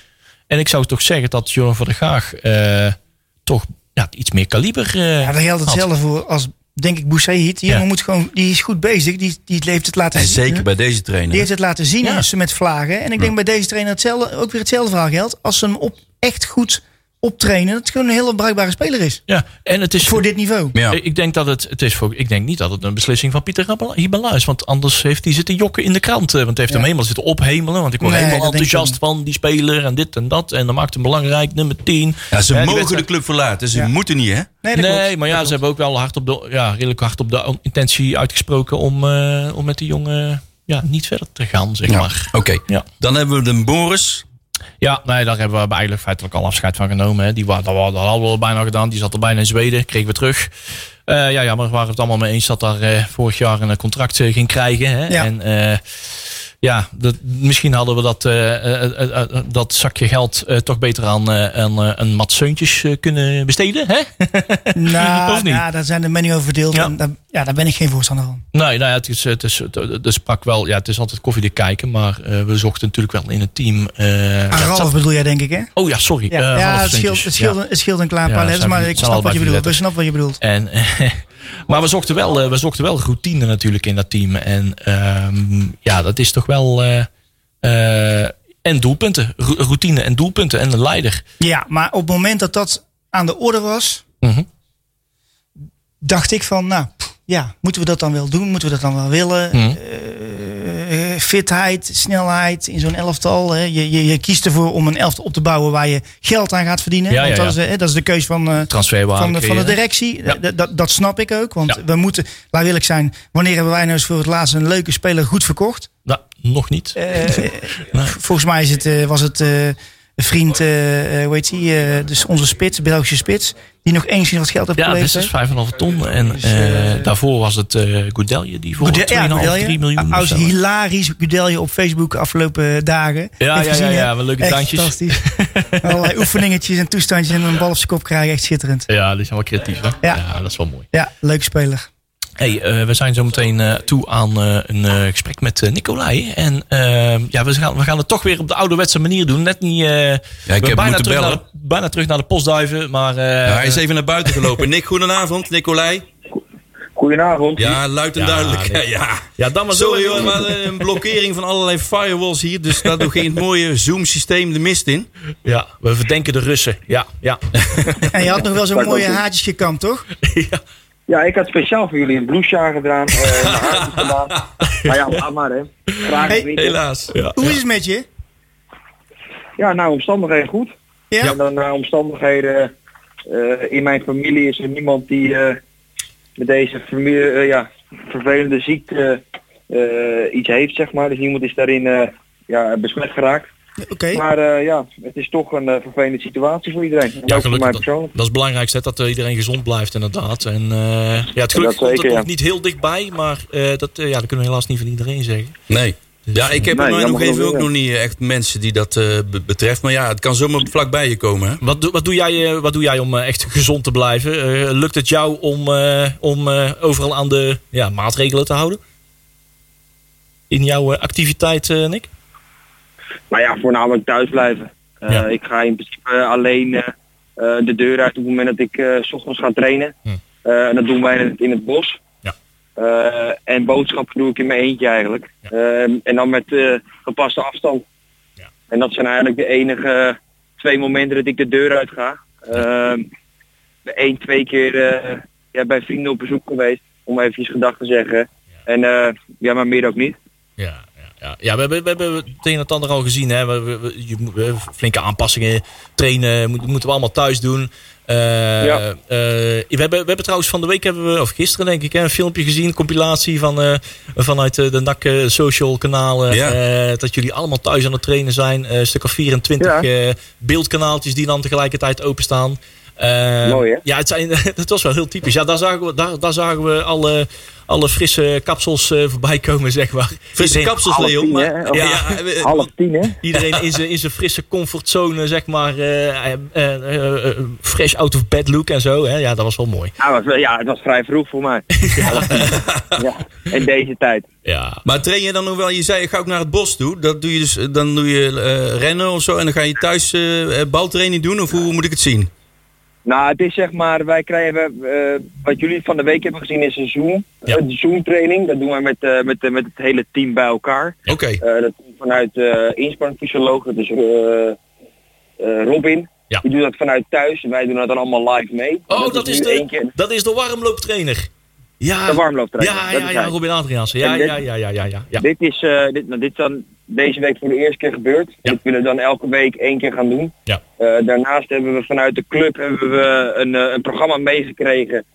En ik zou toch zeggen dat Joran van der Gaag. eh, toch ja, iets meer kaliber. eh, Ja, daar geldt had. hetzelfde voor als, denk ik, Boussaïd. Die Ja. jongen moet gewoon, die is goed bezig. Die, die heeft het laten En zien. zeker bij deze trainer. Die heeft het laten zien Ja. als ze met vlagen. En ik denk bij deze trainer hetzelfde, ook weer hetzelfde verhaal geldt. Als ze hem op, echt goed optrainen, dat het gewoon een hele bruikbare speler is. Ja, en het is Voor dit niveau. Ja. Ik denk dat het, het is voor, ik denk niet dat het een beslissing van Pieter Hibala is. Want anders heeft hij zitten jokken in de krant. eh, Want hij heeft hem helemaal zitten ophemelen. Want ik word Nee, helemaal enthousiast van die speler en dit en dat. En dan maakt hem belangrijk, nummer 10. Ja, ze mogen wedstrijd- de club verlaten. Ze Ja. moeten niet, hè? Nee, dat Nee, maar ja, ze hebben ook wel hard op de, ja, redelijk hard op de intentie uitgesproken om, eh, om met die jongen ja, niet verder te gaan, zeg maar. Oké, Ja. dan hebben we de Boris. Ja, nee, daar hebben we eigenlijk feitelijk al afscheid van genomen. Hè. Die, dat, dat hadden we al bijna gedaan. Die zat al bijna in Zweden, kregen we terug. Eh, ja, ja, maar we waren het allemaal mee eens dat daar eh, vorig jaar een contract eh, ging krijgen. Hè. Ja. En ja, dat, misschien hadden we dat, eh, eh, eh, dat zakje geld toch beter aan, aan een mat Seuntjes eh, kunnen besteden. Hè? Nou, [laughs] Of niet? ja, daar zijn de menu over verdeeld. Ja. En daar, ja, daar ben ik geen voorstander van. Nee, nou ja, het is, het is, het, sprak wel, ja, het is altijd koffiedik kijken. Maar we zochten natuurlijk wel in het team. het Ralf bedoel jij, denk ik, hè? oh ja, sorry. Ja, het, scheelt, het, scheelt, een- het scheelt een klein Ja, paar letters, maar ik snap wat je bedoelt. Ik snap wat je bedoelt. En, [laughs] maar we zochten, wel, eh, we zochten wel routine natuurlijk in dat team. En ehm, ja, dat is toch wel. eh, eh, en doelpunten. Ro- Routine en doelpunten en een leider. Ja, maar op het moment dat dat aan de orde was, Mhm. dacht ik van, nou, pff, ja, moeten we dat dan wel doen? Moeten we dat dan wel willen? Mhm. Eh, fitheid, snelheid in zo'n elftal. Hè. Je, je, je kiest ervoor om een elftal op te bouwen waar je geld aan gaat verdienen. Ja, Want ja, dat, ja. Is, eh, dat is de keus van, eh, van, de, van de directie. Dat, dat, dat snap ik ook. Want we moeten, laat eerlijk zijn, wanneer hebben wij nou eens voor het laatst een leuke speler goed verkocht? Nou, nog niet. [laughs] Volgens mij is het, was het vriend, eh, eh, hoe heet die, eh, dus onze spits, Belgische spits, die nog enigszins wat geld heeft ja, dit geleverd. is 5,5 ton. En Dus, daarvoor was het eh Goudelje die voor Goede- 2,5, Goedelje. 3 miljoen. Als of zo. hilarisch Gudelje op Facebook afgelopen dagen. Ja, ja, gezien, ja, ja, wel leuke Echt dansjes. fantastisch. [laughs] Allerlei oefeningetjes en toestandjes en een bal op zijn kop krijgen. Echt schitterend. Ja, die zijn wel creatief. Hè? Ja. Ja. dat is wel mooi. Ja, leuke speler. Hey, eh, we zijn zo meteen eh, toe aan eh, een eh, gesprek met eh, Nicolai. En eh, ja, we gaan, we gaan het toch weer op de ouderwetse manier doen. Net niet. eh, we heb bijna moeten terug bellen. Naar de, bijna terug naar de postduiven. Maar eh, Ja, hij is even naar buiten gelopen. Nick, goedenavond. Nicolai. Goedenavond. Ja, luid en Ja, duidelijk. [laughs] Ja. ja, dan maar zo. Sorry hoor, maar een blokkering van allerlei firewalls hier. Dus daardoor ging het mooie Zoom-systeem de mist in. Ja, we verdenken de Russen. Ja, ja. En je had nog wel zo'n mooie haartjes gekamd, toch? [laughs] ja. Ja, ik had speciaal voor jullie een blousejaar gedaan. eh, mijn haar is gedaan. Maar ja, laat maar hè. Graag Hey, weten. Helaas. Ja. Hoe is het met je? Ja, nou omstandigheden goed. Ja? En dan naar omstandigheden eh, in mijn familie is er niemand die eh, met deze familie, eh, ja, vervelende ziekte eh, iets heeft, zeg maar. Dus niemand is daarin eh, ja, besmet geraakt. Oké. Maar eh, ja, het is toch een eh, vervelende situatie voor iedereen. En Ja, ook voor mij gelukkig. Dat, is het belangrijkste, dat eh, iedereen gezond blijft inderdaad. En eh, ja, het geluk Dat komt er ja. nog niet heel dichtbij, maar eh, dat, eh, ja, dat kunnen we helaas niet van iedereen zeggen. Nee. Ja, ik heb Nee, in mijn omgeving ook nog niet echt mensen die dat eh, be- betreft. Maar ja, het kan zomaar vlakbij je komen. Hè? Wat, doe- wat, doe jij, eh, wat doe jij om echt gezond te blijven? Eh, lukt het jou om, eh, om eh, overal aan de ja, maatregelen te houden? In jouw activiteit, Nick? Maar ja, voornamelijk thuis blijven. Eh, Ja. Ik ga in principe alleen eh, eh, de deur uit op het moment dat ik s ochtends ga trainen. Hm. En dat doen wij in het, in het bos. Ja. En boodschappen doe ik in mijn eentje eigenlijk. Ja. Eh, en dan met gepaste afstand. Ja. En dat zijn eigenlijk de enige twee momenten dat ik de deur uit ga. Ehm, Eén, twee keer ja, bij vrienden op bezoek geweest. Om eventjes gedag te zeggen. En ja, maar meer ook niet. Ja, ja, ja. we, hebben, we hebben het een en het ander al gezien. Hè. We, we- je flinke aanpassingen, trainen, moet- moeten we allemaal thuis doen. Eh, Ja. eh, we, hebben, we hebben trouwens van de week, hebben we, of gisteren denk ik, hè, een filmpje gezien, een compilatie van, eh, vanuit de NAC social kanalen. Ja. eh, dat jullie allemaal thuis aan het trainen zijn. Eh, een stuk of 24 Ja. eh, beeldkanaaltjes die dan tegelijkertijd openstaan. Eh, Mooi, hè? Ja, het, zijn, [laughs] het was wel heel typisch. Ja, daar zagen we, daar, daar zagen we alle, alle frisse kapsels eh, voorbij komen, zeg maar. Frisse Iedereen- kapsels, half Leon. tien, Maar, ja, Half tien hè? Iedereen in zijn, in zijn frisse comfortzone, zeg maar. eh, fresh out of bed look en zo. Hè? Ja, dat was wel mooi. Ja, het was, ja, het was vrij vroeg voor mij. [laughs] ja, in deze tijd. Ja. maar train je dan nog wel? Je zei, ik ga ook naar het bos toe. Dat doe je dus, dan doe je eh, rennen of zo. En dan ga je thuis baltraining doen? Of hoe moet ik het zien? Nou, het is zeg maar, wij krijgen, eh, wat jullie van de week hebben gezien is een Zoom, Ja. een Zoom training. Dat doen wij met, eh, met, eh, met het hele team bij elkaar. Oké. Eh, dat vanuit uh, dat is eh, eh, Robin. Ja. Die doet dat vanuit thuis en wij doen dat dan allemaal live mee. Oh, dat, is, één de, keer dat is de warmlooptrainer. Ja, de warmlooptraining. ja, ja, ja. Robin Adriaanse. Ja, ja, ja, ja, ja, ja. Dit is, eh, dit, nou, dit is dan deze week voor de eerste keer gebeurd. Ja. Dit willen we dan elke week één keer gaan doen. Ja. Eh, daarnaast hebben we vanuit de club hebben we een, eh, een programma meegekregen.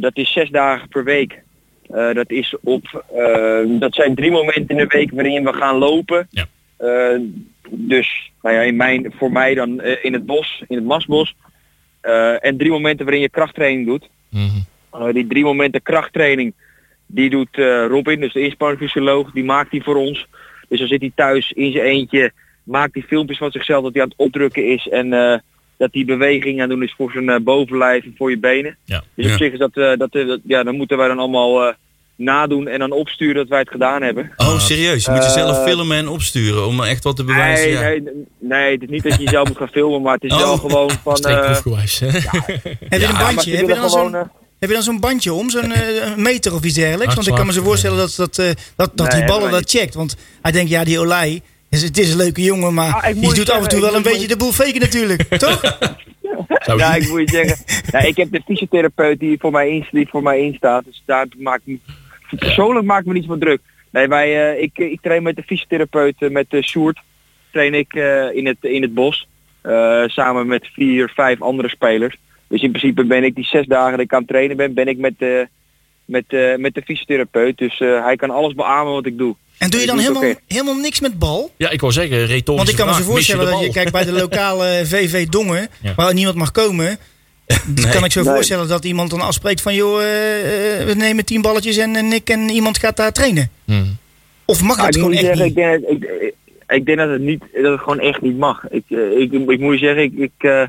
Dat is zes dagen per week. Dat, is op, dat zijn drie momenten in de week waarin we gaan lopen. Ja. Dus nou ja, in mijn, voor mij dan in het bos, in het Masbos. En drie momenten waarin je krachttraining doet. Mhm. Uh, die drie momenten krachttraining, die doet eh, Robin, dus de inspanningsfysioloog, die maakt die voor ons. Dus dan zit hij thuis in zijn eentje, maakt die filmpjes van zichzelf dat hij aan het opdrukken is en eh, dat hij beweging aan doen is voor zijn eh, bovenlijf en voor je benen. Ja. Dus Ja. op zich is dat, eh, dat, eh, dat- ja, dan moeten wij dan allemaal eh, nadoen en dan opsturen dat wij het gedaan hebben. Oh, serieus? Je moet Eh, jezelf filmen en opsturen om echt wat te bewijzen. Nee, ja. nee, nee, het is niet dat je jezelf moet gaan filmen, maar het is [laughs] Oh. wel gewoon van... Eh, proefgewijs. hè? [laughs] Heb je een ja, bandje? Heb je willen dan gewoon, zo'n eh, heb je dan zo'n bandje om? Zo'n eh, meter of iets dergelijks? Want ik kan me zo voorstellen dat, dat, eh, dat, dat Nee, die ballen dat checkt. Want hij denkt, ja, die Olij, is, het is een leuke jongen, maar Ah, ik die moet doet af en toe wel een beetje de boel faken natuurlijk. [laughs] Toch? Ja, ik moet je zeggen. Ja, ik heb de fysiotherapeut die voor mij, in, die voor mij instaat. Dus daar maak ik me, persoonlijk maak ik me niet van druk. Nee, wij, eh, ik, ik train met de fysiotherapeut, met de Sjoerd, train ik eh, in, het, in het bos. eh, samen met vier, vijf andere spelers. Dus in principe ben ik die zes dagen dat ik aan het trainen ben, ben ik met, de met, eh, met de fysiotherapeut. Dus eh, hij kan alles beamen wat ik doe. En doe je Ik dan helemaal, helemaal niks met bal? Ja, ik wou zeggen, retorische Want ik kan me zo voorstellen dat je kijkt bij de lokale VV Dongen, [laughs] Ja. waar niemand mag komen. [laughs] Dan kan ik zo Nee. voorstellen dat iemand dan afspreekt van joh, eh, eh, we nemen tien balletjes en, en ik en iemand gaat daar trainen. Mhm. Of mag Ja, dat ik, gewoon echt zeggen, niet? ik, denk, dat- ik, ik, ik denk dat het, niet, dat het gewoon echt niet mag. Ik, eh, ik, ik moet je zeggen, ik, ik, eh,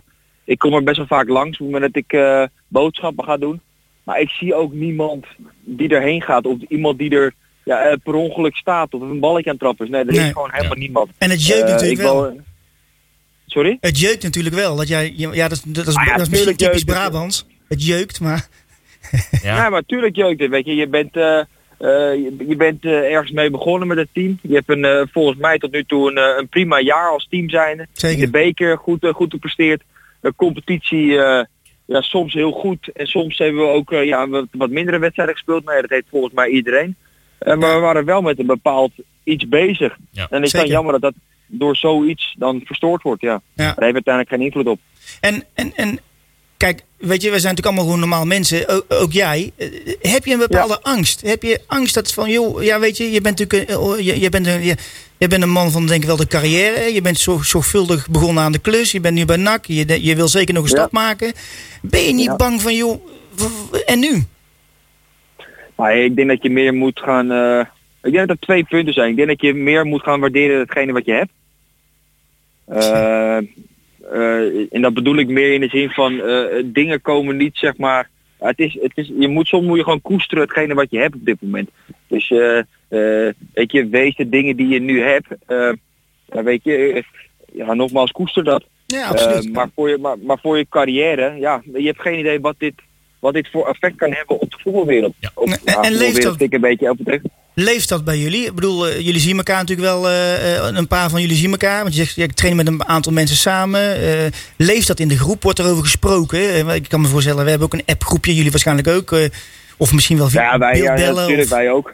ik kom er best wel vaak langs op het moment dat ik eh, boodschappen ga doen. Maar ik zie ook niemand die erheen gaat of iemand die er ja, eh, per ongeluk staat of een balletje aan trappen is. Nee, er Nee. is gewoon helemaal Ja. niemand. En het jeukt Eh, natuurlijk wel. Sorry? Het jeukt natuurlijk wel. Dat jij, ja, dat, is- dat, is, Ah ja, dat is misschien typisch. Brabants. Het jeukt, maar [laughs] Ja. Ja, maar tuurlijk jeukt het. Weet je, je bent, eh, eh, je, je bent eh, ergens mee begonnen met het team. Je hebt een, eh, volgens mij tot nu toe een, een prima jaar als team zijnde. In de zeker. beker goed, goed gepresteerd. De competitie eh, ja, soms heel goed. En soms hebben we ook eh, ja, wat, wat mindere wedstrijden gespeeld. Maar ja, dat heeft volgens mij iedereen. Eh, maar we waren wel met een bepaald iets bezig. Ja, en het is dan zeker. jammer dat dat door zoiets dan verstoord wordt. Ja. Daar heeft uiteindelijk geen invloed op. En, en, en kijk, weet je, we zijn natuurlijk allemaal gewoon normaal mensen. Ook, ook jij. Eh, Heb je een bepaalde angst? Heb je angst dat van, joh, ja, weet je, je bent natuurlijk een, oh, je, je, bent een, je, je bent een man van, denk ik wel, de carrière. Je bent zo, zorgvuldig begonnen aan de klus. Je bent nu bij NAC. Je, je wil zeker nog een Ja. stap maken. Ben je niet Ja. bang van, joh, en nu? Maar ik denk dat je meer moet gaan, eh, Ik denk dat er twee punten zijn. Ik denk dat je meer moet gaan waarderen hetgene wat je hebt. Eh, en dat bedoel ik meer in de zin van eh, dingen komen niet zeg maar. Het is, het is, je moet soms moet je gewoon koesteren hetgene wat je hebt op dit moment. Dus eh, eh, weet je, wees de dingen die je nu hebt. eh, weet je, eh, ja, nogmaals koester dat. Ja, absoluut. Eh, maar, voor je, maar, maar voor je carrière, ja, je hebt geen idee wat dit, wat dit voor effect kan hebben op de voetbalwereld. Op, En- ja, en leeft dat- ik een beetje overdreven. Leeft dat bij jullie? Ik bedoel, eh, jullie zien elkaar natuurlijk wel, eh, eh, een paar van jullie zien elkaar. Want je zegt, ja, ik train met een aantal mensen samen. Eh, leeft dat in de groep? Wordt er over gesproken? Ik kan me voorstellen, we hebben ook een appgroepje, jullie waarschijnlijk ook. eh, of misschien wel via Ja, wij, ja, beeldbellen. natuurlijk, of- wij ook.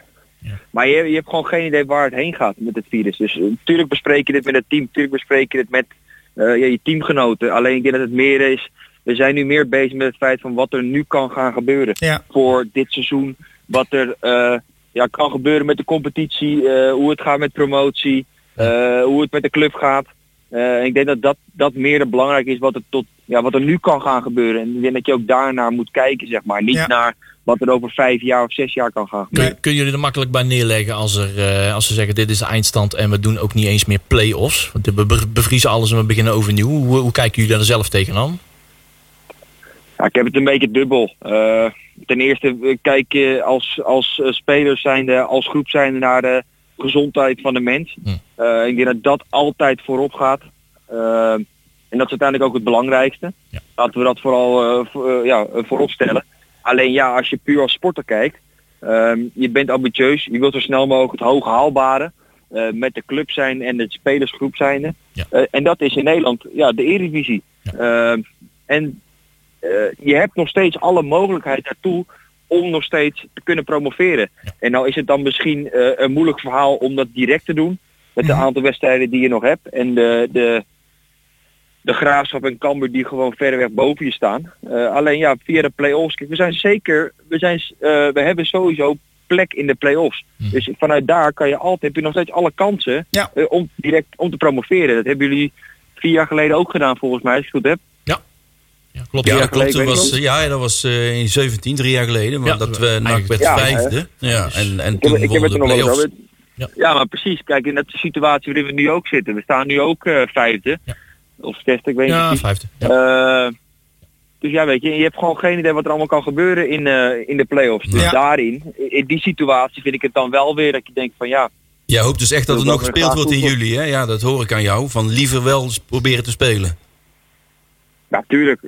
Maar je, je hebt gewoon geen idee waar het heen gaat met het virus. Dus natuurlijk bespreek je dit met het team, natuurlijk bespreek je dit met eh, ja, je teamgenoten. Alleen ik denk dat het meer is, we zijn nu meer bezig met het feit van wat er nu kan gaan gebeuren Ja. voor dit seizoen. Wat er eh, ja, kan gebeuren met de competitie, eh, hoe het gaat met promotie, eh, hoe het met de club gaat. Eh, en ik denk dat, dat dat meer het belangrijk is wat er, tot, ja, wat er nu kan gaan gebeuren. En ik denk dat je ook daarnaar moet kijken, zeg maar. Niet Ja. naar wat er over vijf jaar of zes jaar kan gaan gebeuren. Kun, kunnen jullie er makkelijk bij neerleggen als, er, eh, als ze zeggen dit is de eindstand en we doen ook niet eens meer play-offs? Want we be- bevriezen alles en we beginnen overnieuw. Hoe, hoe kijken jullie daar zelf tegenaan? Ja, ik heb het een beetje dubbel. Eh, ten eerste we kijken als, als eh, spelers zijnde, als groep zijnde naar de gezondheid van de mens. Hm. Eh, ik denk dat dat altijd voorop gaat. Eh, en dat is uiteindelijk ook het belangrijkste. Ja. Laten we dat vooral eh, voor, eh, ja, eh, voorop stellen. Alleen ja, als je puur als sporter kijkt, ehm, je bent ambitieus, je wilt zo snel mogelijk het hoog haalbare eh, met de club zijn en de spelersgroep zijnde. Ja. Eh, en dat is in Nederland ja, de Eredivisie. Ehm, en eh, je hebt nog steeds alle mogelijkheid daartoe om nog steeds te kunnen promoveren. En nou is het dan misschien eh, een moeilijk verhaal om dat direct te doen. Met de Mhm. aantal wedstrijden die je nog hebt. En de, de, de graafschap en Cambuur die gewoon verreweg boven je staan. Eh, alleen ja, via de play-offs. Kijk, we zijn zeker, we, zijn, eh, we hebben sowieso plek in de play-offs. Mhm. Dus vanuit daar kan je altijd, heb je nog steeds alle kansen Ja. eh, om direct om te promoveren. Dat hebben jullie vier jaar geleden ook gedaan volgens mij, als ik het goed heb. Ja, klopt. Ja, Ja, dat klopt. Dat was, ja, dat was eh, in 17, drie jaar geleden. Maar Ja, dat we NAC werd Ja, vijfde. Ja, en, en Ik heb, toen ik heb de play-offs. Ja. Ja. maar precies. Kijk, in dat de situatie waarin we nu ook zitten. We staan nu ook eh, vijfde. Ja. Of zesde, ik weet niet Ja, vijfde. Ja. Eh, dus ja, weet je, je hebt gewoon geen idee wat er allemaal kan gebeuren in, eh, in de play-offs. Dus Ja. daarin, in die situatie vind ik het dan wel weer dat je denkt van ja, Jij hoopt dus echt dat er nog gespeeld wordt in juli, hè? Ja, dat hoor ik aan jou. Van liever wel proberen te spelen. natuurlijk.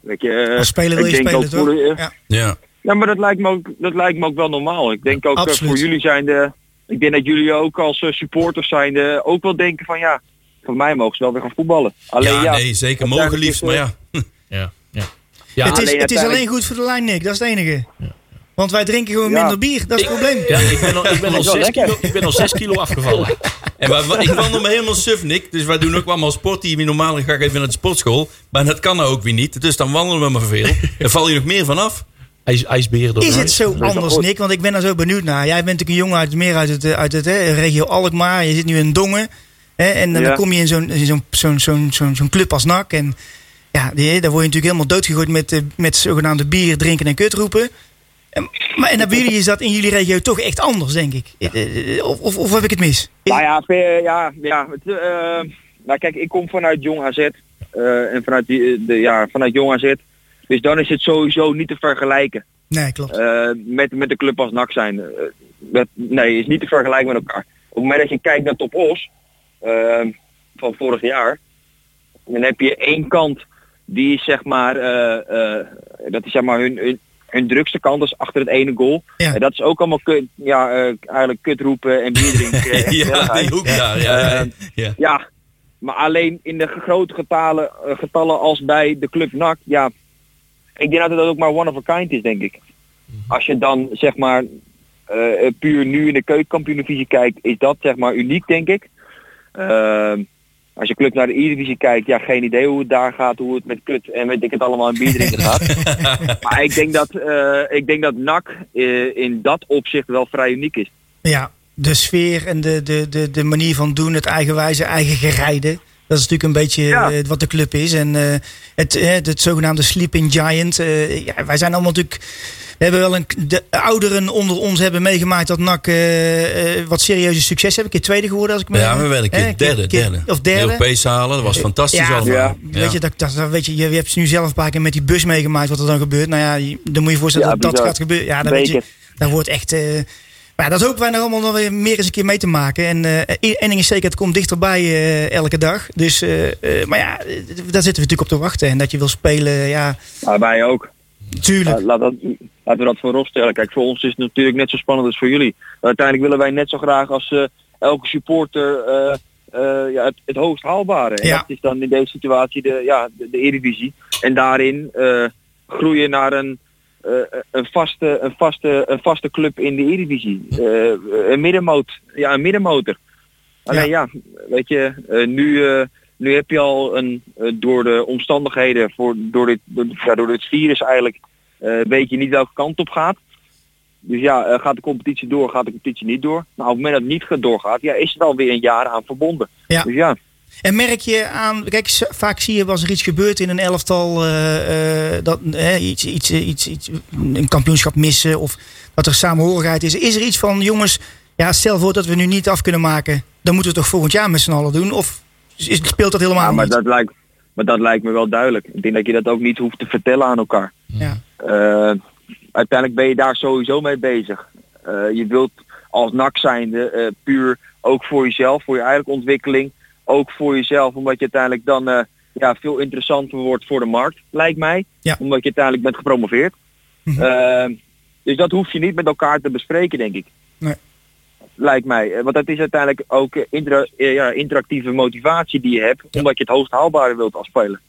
Weet je, eh, Als speler wil je spelen, ook toch? Ja. Ja. Ja, maar dat lijkt me ook, dat lijkt me ook wel normaal. Ik denk ook eh, Absoluut. voor jullie zijn de, ik denk dat jullie ook als eh, supporters zijn de, ook wel denken van ja, voor mij mogen ze wel weer gaan voetballen. Alleen ja, ja, nee, zeker. Mogen liefst. is, Maar eh, ja. Ja, [laughs] ja. Ja, het, is, alleen het is alleen goed voor de lijn, Nick. Dat is het enige. Want wij drinken gewoon Ja. minder bier. Dat is het probleem. ja, ik ben al, ik ben al [laughs] Dat is wel zes lekker. kilo, ik ben al zes kilo afgevallen. [laughs] En wij- ik wandel me helemaal suf, Nick. Dus wij doen ook allemaal sport. Die normaal ga ik even naar de sportschool. Maar dat kan nou ook weer niet. Dus dan wandelen we maar veel. Daar val je nog meer vanaf. IJs, ijsberen door Is het zo anders. Nick? Want ik ben daar zo benieuwd naar. Jij bent natuurlijk een jongen uit, meer uit het, eh, uit het hè, regio Alkmaar. Je zit nu in Dongen. Hè, en dan Ja. kom je in zo'n zo'n zo'n zo'n zo'n zo'n club als NAC. En ja, die, daar word je natuurlijk helemaal doodgegooid met, eh, met zogenaamde bier, drinken en kutroepen. En, maar en dan jullie is dat in jullie regio toch echt anders, denk ik. Eh, eh, Of, of, of heb ik het mis? Is- Nou ja, ver- ja, ja het, eh, nou kijk, ik kom vanuit Jong AZ. eh, en vanuit, die, eh, de, ja, vanuit Jong AZ. Dus dan is het sowieso niet te vergelijken. Nee, klopt. eh, met, met de club als NAC zijn. Eh, dat, nee, is niet te vergelijken met elkaar. Op het moment dat je kijkt naar Top Os eh, van vorig jaar, dan heb je één kant die is zeg maar, eh, eh, dat is zeg maar hun, hun, hun drukste kant, dus achter het ene goal. Ja. En dat is ook allemaal kut, ja, eh, eigenlijk kut roepen en bier drinken. en [laughs] Ja, die hoek daar. Ja, ja, maar alleen in de grote getallen, eh, getallen als bij de club NAC, ja, ik denk dat het ook maar one of a kind is, denk ik. Als je dan zeg maar eh, eh, puur nu in de keukenkampioen-divisie kijkt, is dat zeg maar uniek, denk ik. Ehm, als je club naar de Eredivisie kijkt, ja, geen idee hoe het daar gaat, hoe het met kut en weet ik het allemaal in bier drinken gaat. [laughs] maar ik denk dat, eh, ik denk dat NAC eh, in dat opzicht wel vrij uniek is. Ja, de sfeer en de, de, de, de manier van doen, het eigenwijze, eigen gerijden. Dat is natuurlijk een beetje Ja. eh, wat de club is. En eh, het, eh, het zogenaamde Sleeping Giant. eh, ja, wij zijn allemaal natuurlijk... We hebben wel een, de ouderen onder ons hebben meegemaakt dat NAC eh, eh, wat serieuze succes hebben. Een keer tweede geworden als ik me Ja, we werden een keer derde, derde. Of derde. Europees halen, dat was fantastisch Ja, allemaal. ja. Weet je, dat, dat, dat- weet je, je, je hebt nu zelf een paar keer met die bus meegemaakt wat er dan gebeurt. Nou ja, je- dan moet je je voorstellen Ja, dat dat gaat gebeuren. Ja, dan weet je, dat wordt echt... eh, maar ja, dat hopen wij nog allemaal nog weer meer eens een keer mee te maken. En eh één ding is zeker, het komt dichterbij eh, elke dag. Dus, eh, eh, maar ja, eh, daar zitten we natuurlijk op te wachten. En dat je wil spelen, ja, Maar wij ook. Tuurlijk. Ja, laat dat, laten we dat voorop stellen. Kijk, voor ons is het natuurlijk net zo spannend als voor jullie. Uiteindelijk willen wij net zo graag als eh, elke supporter eh, eh, ja, het, het hoogst haalbare. En Ja. dat is dan in deze situatie de, ja, de, de Eredivisie. En daarin eh, groeien naar een, eh, een, vaste, een, vaste, een vaste club in de Eredivisie. Eh, een middenmoot. Ja, een middenmotor. Alleen ja, weet je, eh, nu, eh, nu heb je al een, eh, door de omstandigheden, voor, door, dit, door, ja, door dit virus eigenlijk, eh, weet je niet welke kant op gaat. Dus ja, eh, gaat de competitie door, gaat de competitie niet door. Nou, op het moment dat het niet gaat doorgaat, ja, is er alweer een jaar aan verbonden. Ja. Dus ja, En merk je aan, kijk, vaak zie je als er iets gebeurt in een elftal, dat iets, iets, iets, iets, een kampioenschap missen of dat er samenhorigheid is. Is er iets van, jongens, ja, stel voor dat we nu niet af kunnen maken, dan moeten we het toch volgend jaar met z'n allen doen? Of is, speelt dat helemaal ja maar, niet? dat lijkt, maar dat lijkt me wel duidelijk. Ik denk dat je dat ook niet hoeft te vertellen aan elkaar. Ja. Eh, uiteindelijk ben je daar sowieso mee bezig. Eh, je wilt als NAC zijnde eh, puur ook voor jezelf, voor je eigen ontwikkeling, ook voor jezelf, omdat je uiteindelijk dan ja, veel interessanter wordt voor de markt, lijkt mij. Ja. Omdat je uiteindelijk bent gepromoveerd. Mhm. Dus dat hoef je niet met elkaar te bespreken, denk ik. Nee. Lijkt mij. Eh, Want dat is uiteindelijk ook eh, eh, ja, interactieve motivatie die je hebt, omdat je het hoogst haalbare wilt als speler.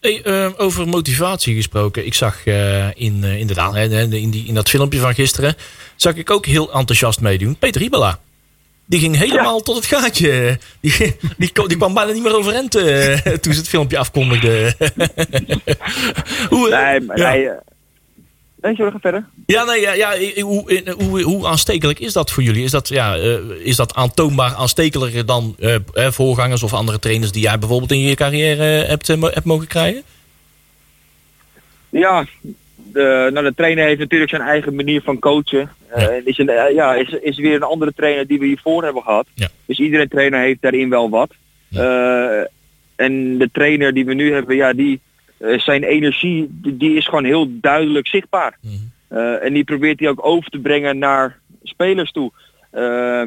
Hey, eh, over motivatie gesproken. Ik zag in, inderdaad, hè, in, die, in dat filmpje van gisteren, zag ik ook heel enthousiast meedoen. Peter Ibala. Die ging helemaal tot het gaatje. Die, die, die kwam bijna niet meer overeind toen ze het filmpje afkondigde. [laughs] Hoe, Nee, maar ja. nee, nee, zullen we gaan verder? Ja, nee, ja, ja, hoe, hoe, hoe aanstekelijk is dat voor jullie? Is dat, ja, eh, is dat aantoonbaar aanstekelijker dan eh, eh, voorgangers of andere trainers die jij bijvoorbeeld in je carrière hebt, hebt mogen krijgen? Ja, de, nou, de trainer heeft natuurlijk zijn eigen manier van coachen. Ja. is, een, ja, is, is weer een andere trainer die we hiervoor hebben gehad. Ja. Dus iedere trainer heeft daarin wel wat. En de trainer die we nu hebben, ja, die, zijn energie die, is gewoon heel duidelijk zichtbaar. Mhm. Eh, en die probeert hij ook over te brengen naar spelers toe. Eh,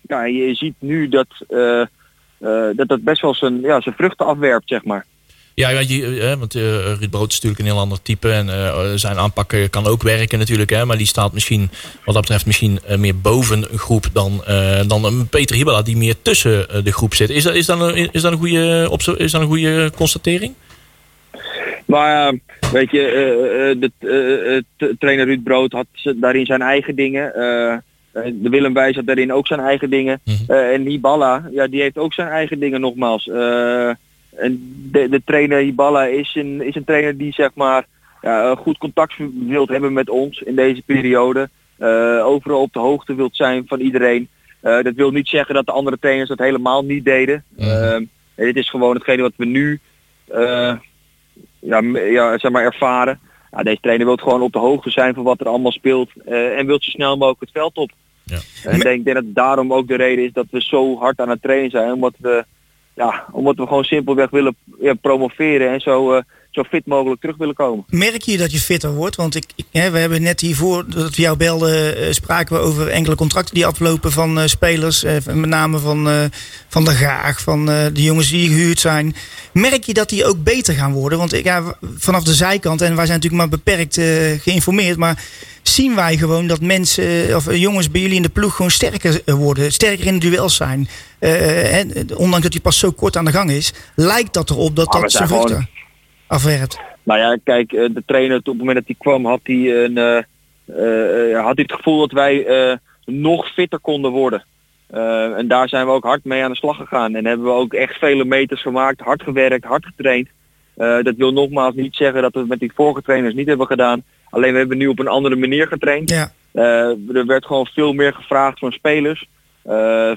ja, je ziet nu dat, eh, eh, dat dat best wel zijn, ja, zijn vruchten afwerpt, zeg maar. Ja, ja je, eh, want eh, Ruud Brood is natuurlijk een heel ander type. En eh, zijn aanpak eh, kan ook werken natuurlijk. Hè, maar die staat misschien, wat dat betreft, misschien eh, meer boven een groep dan, eh, dan een Peter Hibala die meer tussen eh, de groep zit. Is dat, is dat, een, is dat, een, goede, is dat een goede constatering? Maar weet je, eh, eh, de eh, t- trainer Ruud Brood had daarin zijn eigen dingen. De Willem Wijs had daarin ook zijn eigen dingen. Mhm. En Hiballa, ja, die heeft ook zijn eigen dingen nogmaals. En de, de trainer Hiballa is een, is een trainer die zeg maar ja, goed contact wilt hebben met ons in deze periode. Overal op de hoogte wilt zijn van iedereen. Dat wil niet zeggen dat de andere trainers dat helemaal niet deden. Mhm. Eh, dit is gewoon hetgene wat we nu ja, ja, zeg maar ervaren. Ja, deze trainer wil gewoon op de hoogte zijn van wat er allemaal speelt eh, en wil zo snel mogelijk het veld op. Ja. En ik denk, denk dat daarom ook de reden is dat we zo hard aan het trainen zijn. Omdat we, ja, omdat we gewoon simpelweg willen ja, promoveren en zo, eh, zo fit mogelijk terug willen komen. Merk je dat je fitter wordt? Want ik, ik, hè, we hebben net hiervoor, dat we jou belden, eh, spraken we over enkele contracten die aflopen van eh, spelers. eh, met name van, van de Gaag, van de jongens die gehuurd zijn. Merk je dat die ook beter gaan worden? Want ik, ja, vanaf de zijkant, en wij zijn natuurlijk maar beperkt geïnformeerd, maar zien wij gewoon dat mensen, of jongens bij jullie in de ploeg gewoon sterker worden, sterker in de duels zijn. Hè, ondanks dat hij pas zo kort aan de gang is, lijkt dat erop dat dat gewoon- vruchten afwerpt. Nou ja, kijk, eh, de trainer op het moment dat hij kwam had hij, een, eh, eh, had hij het gevoel dat wij nog fitter konden worden. En daar zijn we ook hard mee aan de slag gegaan. En hebben we ook echt vele meters gemaakt, hard gewerkt, hard getraind. Dat wil nogmaals niet zeggen dat we het met die vorige trainers niet hebben gedaan. Alleen we hebben nu op een andere manier getraind. Ja. Er werd gewoon veel meer gevraagd van spelers.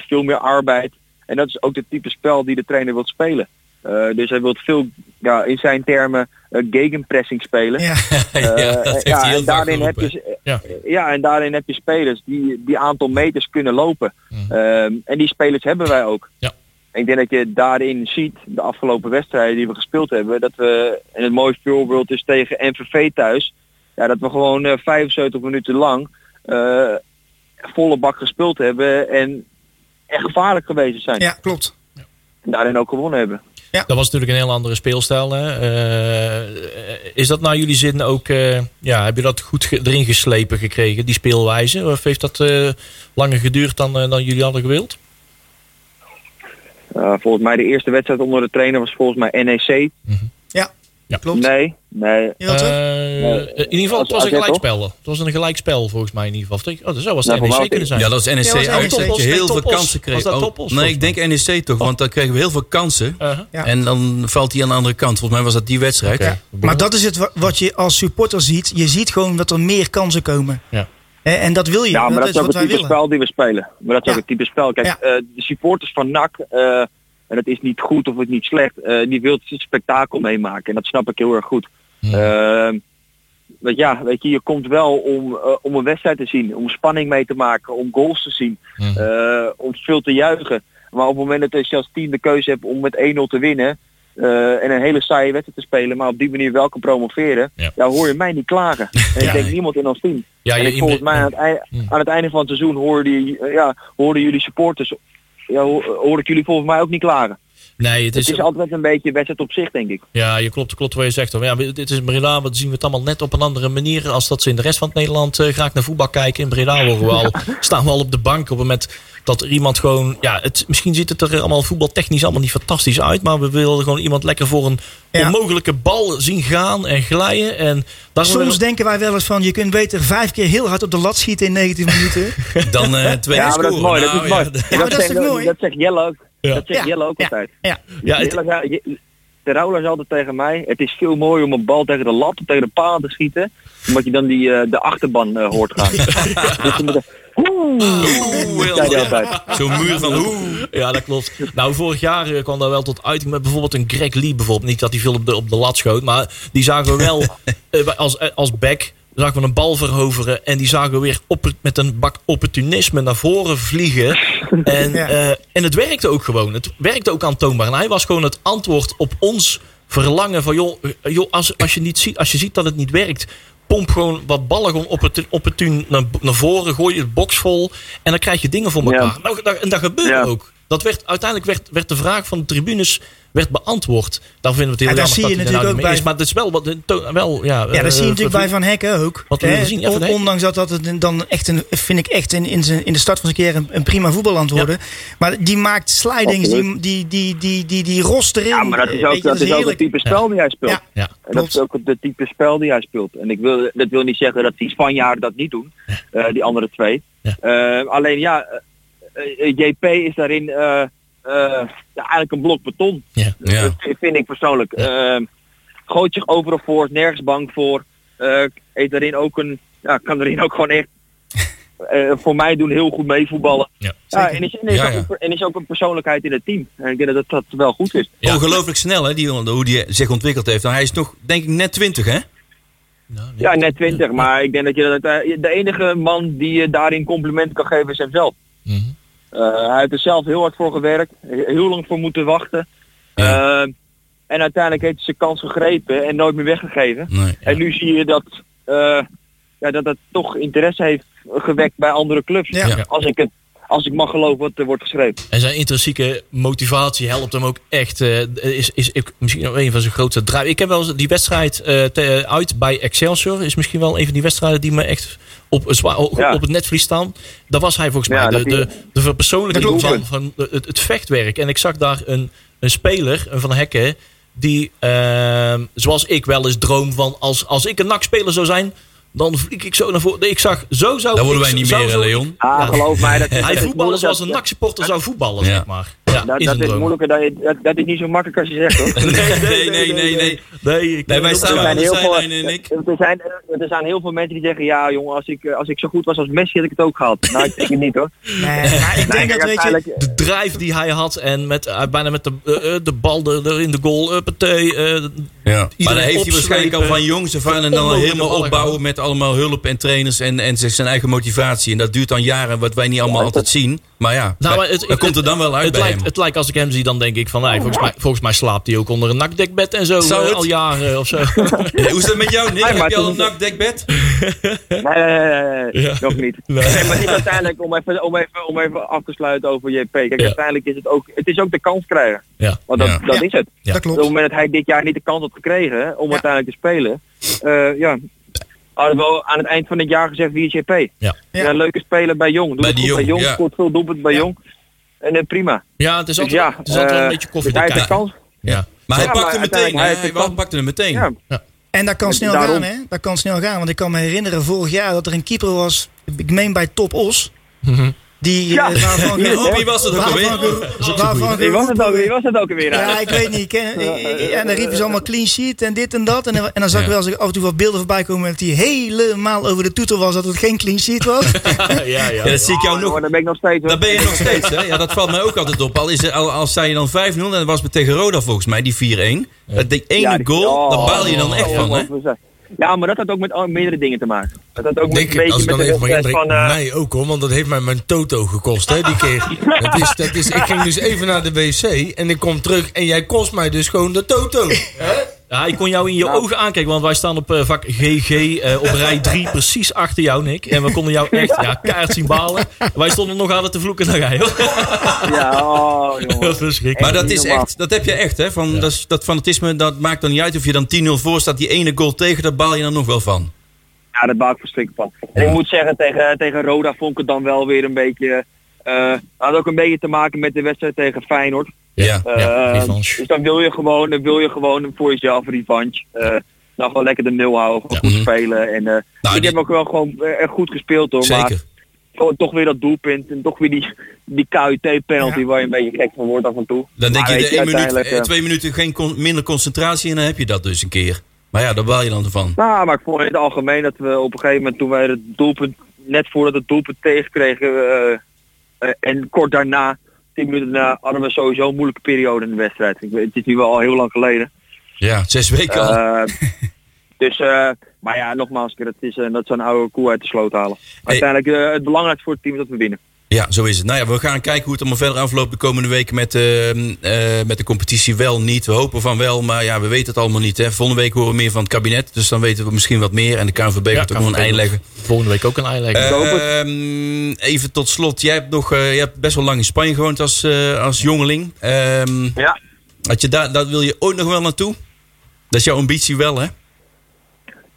Veel meer arbeid. En dat is ook het type spel die de trainer wil spelen. Eh, dus hij wil veel, ja, in zijn termen, eh, gegenpressing spelen. [laughs] Ja. Eh, ja, ja, en daarin heb je, Ja. ja. en daarin heb je spelers die die aantal meters kunnen lopen. Ehm, en die spelers hebben wij ook. Ja. En ik denk dat je daarin ziet, de afgelopen wedstrijden die we gespeeld hebben, dat we, en het mooiste voorbeeld is tegen MVV thuis, ja, dat we gewoon eh, 75 minuten lang volle bak gespeeld hebben en echt gevaarlijk geweest zijn. ja, klopt. En daarin ook gewonnen hebben. Dat was natuurlijk een heel andere speelstijl. Hè? Eh, is dat naar jullie zin ook... eh, ja, heb je dat goed erin geslepen gekregen, die speelwijze? Of heeft dat eh, langer geduurd dan, dan jullie hadden gewild? Eh, volgens mij de eerste wedstrijd onder de trainer was volgens mij NEC. Ja, Ja. klopt. Nee, nee. Toch? Eh, in ieder geval, het was een gelijkspel. Het was een gelijkspel volgens mij in ieder geval. Oh, dat zou wel Nou, NEC kunnen zijn. Ja, dat is NEC Ja, was uit. NEC. Dat je heel veel kansen kreeg. Was dat Oh, nee, ik denk NEC toch, want dan kregen we heel veel kansen. Uh-huh. Ja. En dan valt hij aan de andere kant. Volgens mij was dat die wedstrijd. Maar dat is het wa- wat je als supporter ziet. Je ziet gewoon dat er meer kansen komen. Ja. En dat wil je. Ja, maar dat, is ook wat het type willen. spel die we spelen. Maar dat is Ja. ook het type spel. Kijk, Ja. eh, de supporters van NAC, eh, en dat is niet goed of het niet slecht, eh, die wil het spektakel meemaken. En dat snap ik heel erg goed. Eh, want ja, weet je, je komt wel om, eh, om een wedstrijd te zien, om spanning mee te maken, om goals te zien, eh, om veel te juichen. Maar op het moment dat je als team de keuze hebt om met 1-0 te winnen en een hele saaie wedstrijd te spelen, maar op die manier wel kan promoveren, Ja. ja. hoor je mij niet klagen. En ik denk niemand in ons team. Ja, en je- ik, volgens mij aan het, ei- Hmm. aan het einde van het seizoen hoorden, die, ja, hoorden jullie supporters, ja, ho- hoor ik jullie volgens mij ook niet klagen. Nee, het Het is, altijd een beetje wedstrijd op zich, denk ik. ja, je klopt, klopt wat je zegt. hoor. Ja, dit is in Breda, we zien we het allemaal net op een andere manier als dat ze in de rest van het Nederland eh, graag naar voetbal kijken. In Breda we [laughs] al, staan we al op de bank op het moment dat er iemand gewoon, ja, het, misschien ziet het er allemaal voetbaltechnisch allemaal niet fantastisch uit, maar we willen gewoon iemand lekker voor een Ja. onmogelijke bal zien gaan en glijden. En Soms denken wij wel eens van, je kunt beter vijf keer heel hard op de lat schieten in 19 minuten. [laughs] Dan eh twee Ja, keer maar dat is scoren. mooi. Dat Nou, is mooi. ja, Ja, maar dat is zegt, toch mooi? dat zegt Jelle ook. Ja. Dat zegt Ja, Jelle ook ja, altijd. ja. Ja, het- Jelle de Raula zei altijd tegen mij, het is veel mooier om een bal tegen de lat of tegen de paal te schieten, omdat je dan die, eh, de achterban eh, hoort gaan. [laughs] Dus Oeh, altijd. Zo'n muur van oeh. Ja, dat klopt. Nou, vorig jaar eh, kwam daar wel tot uiting met bijvoorbeeld een Greg Lee bijvoorbeeld. Niet dat hij veel op de, op de lat schoot, maar die zagen we wel [laughs] als, als back zagen we een bal veroveren en die zagen we weer op, met een bak opportunisme naar voren vliegen. [laughs] En, Ja. eh, en het werkte ook gewoon. Het werkte ook aantoonbaar. En hij was gewoon het antwoord op ons verlangen van joh, eh, joh als, als, je niet ziet, als je ziet dat het niet werkt, pomp gewoon wat ballen gewoon opportun, opportun naar, naar voren, gooi je het box vol en dan krijg je dingen voor elkaar. Ja. Nou, dat, en dat gebeurde Ja. ook. Dat werd, uiteindelijk werd, werd de vraag van de tribunes werd beantwoord. Daar vinden we het heel Ja, daar jammer zie dat je hij natuurlijk nou ook niet meer bij- is. Maar het is wel, wat, wel ja, Ja, dat zie je natuurlijk bij Van Hekken ook. Wat we Hè, zien, ja. Ondanks dat dat het dan echt een, vind ik echt in, in, zijn, in de start van zijn keer een, een prima voetballand worden. Maar die maakt slidings, die, die, die, die, die, die rost erin. Ja, maar dat is Eh, ook, je, dat is ook het type spel die hij speelt. Ja. Ja. En dat is ook het type spel die hij speelt. En ik wil, dat wil niet zeggen dat die Spanjaarden dat niet doen, eh, die andere twee. Ja. Eh, alleen ja, eh, eh, JP is daarin eh, eh, ja, eigenlijk een blok beton. Ja. Ja. Dat vind ik persoonlijk. Eh, gooit zich overal voor, nergens bang voor. Eh heeft daarin ook een, ja, kan daarin ook gewoon echt [laughs] eh, voor mij doen heel goed meevoetballen. Ja. Ja, en, is, en, is Ja, ook, ja. een- en is ook een persoonlijkheid in het team. En ik denk dat dat wel goed is. Ja. Ongelooflijk snel, hè, die, hoe die zich ontwikkeld heeft. Nou, hij is nog, denk ik, net 20, hè? Nou, Ja, net 20, maar ik denk dat je dat, eh, de enige man die je daarin compliment kan geven is hemzelf. Eh, hij heeft er zelf heel hard voor gewerkt, he- heel lang voor moeten wachten. Ja. Eh, en uiteindelijk heeft hij zijn kans gegrepen en nooit meer weggegeven. Nee. En nu zie je dat, eh, ja, dat het toch interesse heeft gewekt bij andere clubs. Ja. Ja. Als, ik het, als ik mag geloven wat er wordt geschreven. En zijn intrinsieke motivatie helpt hem ook echt. eh, is, is ik- misschien wel een van zijn grootste drijven. Ik heb wel eens die wedstrijd eh, te- uit bij Excelsior. Is misschien wel een van die wedstrijden die me echt op, op, Ja. op het netvlies staan. Daar was hij volgens Ja, mij de, de, de verpersoonlijking van, van het, het vechtwerk. En ik zag daar een, een speler, een Van Hekken. Die, ehm, zoals ik wel eens droom van. Als, als ik een NAC-speler zou zijn. Dan vlieg ik zo naar voren. Ik zag, zo zou Dat worden wij niet meer, zo- Leon. Ah, geloof mij. Dat, Hij voetballen zoals een NAC-supporter zou voetballen, Ja. zeg maar. Ja. Dat, is dat is moeilijker. Dat, dat, dat is niet zo makkelijk als je zegt, hoor. [laughs] Nee, nee, nee, nee. nee. Nee, ik Nee, wij Er staan aan zijn, de heel veel, zijlijn en ik. er, zijn, er zijn heel veel mensen die zeggen, ja jongen, als ik, als ik zo goed was als Messi had ik het ook gehad. Nou, ik denk het niet hoor. Nee, maar ik denk dat, weet je... de drive die hij had en met, uh, bijna met de, uh, de bal er, er in de goal, uppatee. Uh, Ja. Maar dan heeft hij waarschijnlijk al van jongs af aan en dan al helemaal opbouwen met allemaal hulp en trainers en, en zijn eigen motivatie. En dat duurt dan jaren, wat wij niet allemaal altijd zien. Maar ja, Nou, maar het- het- komt er dan wel uit het bij lijkt, hem. het lijkt als ik hem zie, dan denk ik van, nee, volgens, mij, volgens mij slaapt hij ook onder een nakdekbed en zo Zou eh, het? al jaren of zo. [laughs] Ja, hoe is dat met jou, Nick? Hey, Heb je al een nakdekbed? [laughs] Nee, nee, nee, nee, Ja. nog niet. Nee. maar het is uiteindelijk, om even, om, even, om even af te sluiten over JP. Kijk, Ja. uiteindelijk is het ook, het is ook de kans krijgen. ja. Want dat, Ja. dat Ja. is het. Ja. Dat Op klopt. het moment dat hij dit jaar niet de kans had gekregen om Ja. uiteindelijk te spelen, eh, ja, hadden we al aan het eind van het jaar gezegd wie is JP. Ja. Ja. een leuke speler bij Jong. Doet Bij het die goed bij Jong, Jong, ja. scoort veel doelpunten bij Ja. Jong. En eh, prima. ja, het is Dus altijd, ja, het is altijd eh, een beetje koffie dus hij te heeft de kijken. kans. Ja. Maar hij Ja, pakte hem meteen. hij Hij pakte hem meteen. Ja. En dat kan snel Daarom. gaan, hè? Dat kan snel gaan. Want ik kan me herinneren vorig jaar dat er een keeper was, ik meen bij Top Os, die Ja. eh, waarvan [laughs] Ja, wie was het ook alweer? Wie was het ook, wie was het ook alweer? Ja, ik weet niet. En dan riepen ze allemaal clean sheet en dit en dat. En, dan- en dan zag ik wel eens af en toe wat beelden voorbij komen dat hij helemaal over de toeter was dat het geen clean sheet was. [laughs] ja, ja. Ja, dat zie ik jou Oh, nog. daar ben ik nog steeds. hoor. Daar ben je nog steeds, hè? Ja, dat valt mij ook altijd op. Al, is er, al, al sta je dan 5-0, en dat was met tegen Roda volgens mij, die 4-1. Dat Die ene Ja, die- goal, oh, daar baal je dan echt oh, van, hè? Ja, maar dat had ook met meerdere dingen te maken. Dat had ook met Denk een ik, als beetje ik met dan even mag eh, mij ook hoor, want dat heeft mij mijn toto gekost hè, die keer. [laughs] dat is, dat is, ik ging dus even naar de wc en ik kom terug en jij kost mij dus gewoon de toto. Ja, ik kon jou in je Nou. ogen aankijken, want wij staan op eh, vak GG eh, op rij [laughs] 3 precies achter jou, Nick. En we konden jou echt ja, kaart zien balen. Wij stonden nog harder te vloeken dan jij, hoor. [laughs] Ja, oh. Dat is verschrikkelijk. Maar dat is echt, dat heb je echt, hè? Van, dat, is- dat fanatisme, dat maakt dan niet uit of je dan 10-0 voor staat. Die ene goal tegen, daar baal je dan nog wel van. Ja, dat baal ik verschrikkelijk van. En ik moet zeggen, tegen, tegen Roda vond ik het dan wel weer een beetje... eh had ook een beetje te maken met de wedstrijd tegen Feyenoord. Ja. Ja, Eh, dus dan wil je gewoon, dan wil je gewoon voor jezelf een revanche. Eh dan gewoon lekker de nul houden, gewoon Ja. goed spelen. En, eh, Nou, ik die- heb ook wel gewoon echt goed gespeeld hoor. Maar Zeker. gewoon toch weer dat doelpunt en toch weer die, die KUT-penalty Ja. waar je een beetje gek van wordt af en toe. Dan denk Maar je, de minuut, twee minuten geen con- minder concentratie en dan heb je dat dus een keer. Maar ja, daar baal je dan van. Nou, maar ik vond in het algemeen dat we op een gegeven moment toen wij het doelpunt, net voordat het doelpunt tegenkregen eh, eh, en kort daarna, tien minuten daarna, hadden we sowieso een moeilijke periode in de wedstrijd. Ik weet, het is nu wel al heel lang geleden. Ja, zes weken al. Eh, [laughs] dus, eh, maar ja, nogmaals, dat is dat is een oude koe uit de sloot halen. Uiteindelijk het belangrijkste voor het team is dat we winnen. Ja, zo is het. Nou ja, we gaan kijken hoe het allemaal verder afloopt de komende weken met, eh, eh, met de competitie. Wel niet. We hopen van wel, maar ja, we weten het allemaal niet. Hè. Volgende week horen we meer van het kabinet, dus dan weten we misschien wat meer. En de KNVB gaat ook nog een eind leggen. Volgende week ook een ei leggen. Eh. Ehm, even tot slot. Jij hebt, nog, eh, jij hebt best wel lang in Spanje gewoond als, eh, als jongeling. Ehm, Ja. had je daar, daar wil je ooit nog wel naartoe? Dat is jouw ambitie wel, hè?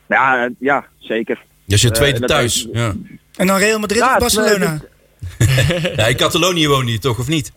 Ja, ja zeker. Dat is je tweede dat thuis. is- Ja. En dan Real Madrid Ja, of het- Barcelona? [laughs] ja, in Catalonië woon je toch, of niet?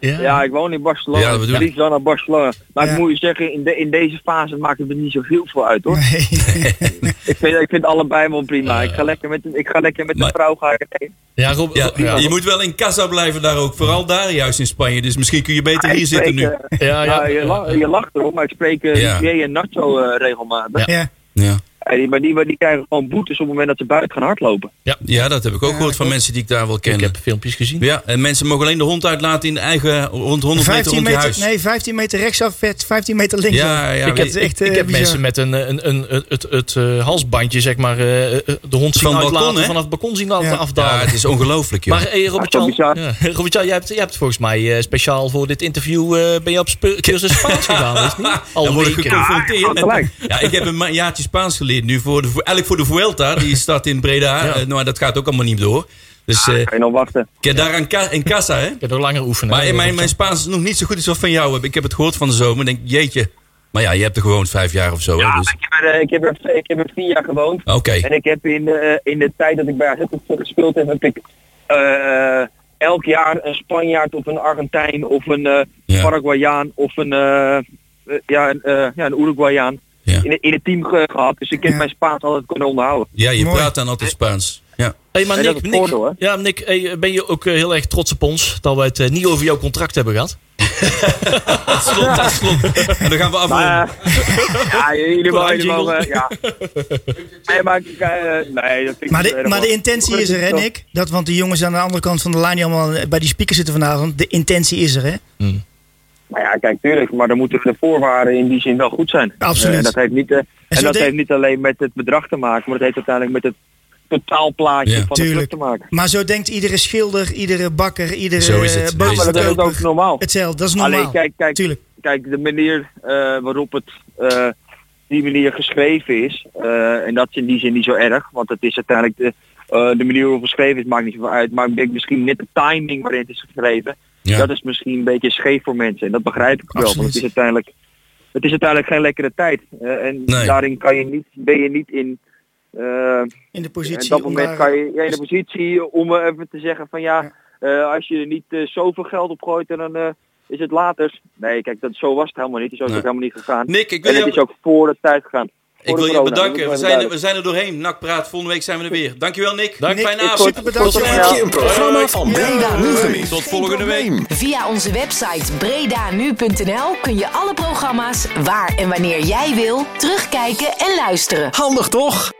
Ja, ik woon in Barcelona. Ja, dat bedoel ik. Naar Barcelona. Maar Ja. ik moet je zeggen, in, de, in deze fase maakt het me niet zo heel veel uit hoor. Nee. [laughs] Ik vind, ik vind allebei wel prima. Ik ga lekker met, ik ga lekker met Maar- de vrouw ga ik erheen. Ja, Rob, Ja, ja. Je moet wel in casa blijven daar ook. Vooral daar juist in Spanje. Dus misschien kun je beter hier zitten nu. Ja, ja. nou, je, la- je lacht erop, maar ik spreek uh, Ja. en Nacho eh, regelmatig. Ja. Ja. En die, maar die, maar die krijgen gewoon boetes op het moment dat ze buiten gaan hardlopen. ja, dat heb ik ook gehoord van mensen die ik daar wel Ik ken. heb filmpjes gezien. Ja, en mensen mogen alleen de hond uitlaten in de eigen rond 100 meter 15 rond meter, huis. nee, 15 meter rechtsaf, vet, 15 meter linksaf. Ja, ja, ik heb, is echt, ik, ik eh, heb mensen met een, een, een, een- het, het eh, halsbandje, zeg maar, eh, eh, de hond zien Van uitlaten balkon, hè? vanaf het balkon zien laten Ja. afdalen. ja, het is ongelooflijk, joh. maar hey, Robert-Jan, ja, [laughs] Robert-Jan, jij, hebt, jij hebt volgens mij eh, speciaal voor dit interview eh, ben je op spe- cursus Spaans gegaan, is niet? Al [laughs] Dan word ik weken. geconfronteerd. Ja, ik heb een ma- jaartje Spaans geleerd nu. Voor de, voor, eigenlijk voor de Vuelta. Die [laughs] start in Breda. Ja. Eh, nou, dat gaat ook allemaal niet door. Dus eh, Kan je nog wachten? ik heb daar aan ka- in casa, hè. Ik heb nog langer oefenen. Maar in mijn, mijn. Spaans is nog niet zo goed als wat van jou heb. Ik heb het gehoord van de zomer. Ik denk, jeetje. Maar ja, je hebt er gewoon vijf jaar of zo. hè, Ja, dus. ik heb, er, ik, heb er, ik heb er vier jaar gewoond. Oké. En ik heb in de, in de tijd dat ik bij AZ gespeeld heb, heb ik eh, elk jaar een Spanjaard of een Argentijn of een eh Ja. Paraguayaan of een, eh, eh, ja, een, eh, ja, een Uruguayaan. In, in het team ge- gehad. Dus ik heb Ja. mijn Spaans altijd kunnen onderhouden. Ja, je Mooi. praat dan altijd Spaans. Ja. Hey, maar dat Nick, Nick, voordeel, ja, Nick hey, ben je ook eh, heel erg trots op ons dat wij het eh, niet over jouw contract hebben gehad? Slot, [laughs] dat slot. En dan gaan we afronden. Maar, eh, [laughs] ja, jullie mogen, ja. Nee, maar, nee, dat vind ik Maar de, maar intentie is er, hè? Nick? Dat, want de jongens aan de andere kant van de lijn die allemaal bij die speaker zitten vanavond. De intentie is er, hè? Nou ja, kijk, tuurlijk, maar dan moeten de voorwaarden in die zin wel goed zijn. Absoluut. Eh, en dat heeft niet, eh, en zo dat heeft niet alleen met het bedrag te maken, maar dat heeft uiteindelijk met het totaalplaatje Ja. van de club te maken. Maar zo denkt iedere schilder, iedere bakker, iedere Zo is het. Ja, maar Ja, maar dat is ook normaal. Hetzelfde, dat is normaal. Alleen kijk, kijk, Tuurlijk. kijk de manier eh, waarop het eh, die manier geschreven is, eh, en dat is in die zin niet zo erg, want het is uiteindelijk de, eh, de manier waarop het geschreven is, maakt niet zoveel uit. Maar ik denk misschien net de timing waarin het is geschreven, Ja. dat is misschien een beetje scheef voor mensen. En dat begrijp ik wel, want Absoluut. het is uiteindelijk, het is uiteindelijk geen lekkere tijd. Eh, en Nee. daarin kan je niet, ben je niet in eh, In de op positie dat om moment daar- kan je ja, in de positie om eh, even te zeggen van ja, eh, als je er niet zoveel geld op gooit, dan eh, is het later. Nee, kijk, dat, zo was het helemaal niet. Zo is Nee. het helemaal niet gegaan. Nick, ik wil en het is ook voor de tijd gegaan. Ik wil je corona, bedanken. We zijn, er, we zijn er doorheen. NAC Praat, volgende week zijn we er weer. Dankjewel Nick. Dank. Fijne Nick, avond. super bedankt. Tot. Heb je een programma van Breda nu gemist? Tot volgende week. Via onze website bredanu.nl kun je alle programma's waar en wanneer jij wil terugkijken en luisteren. Handig toch?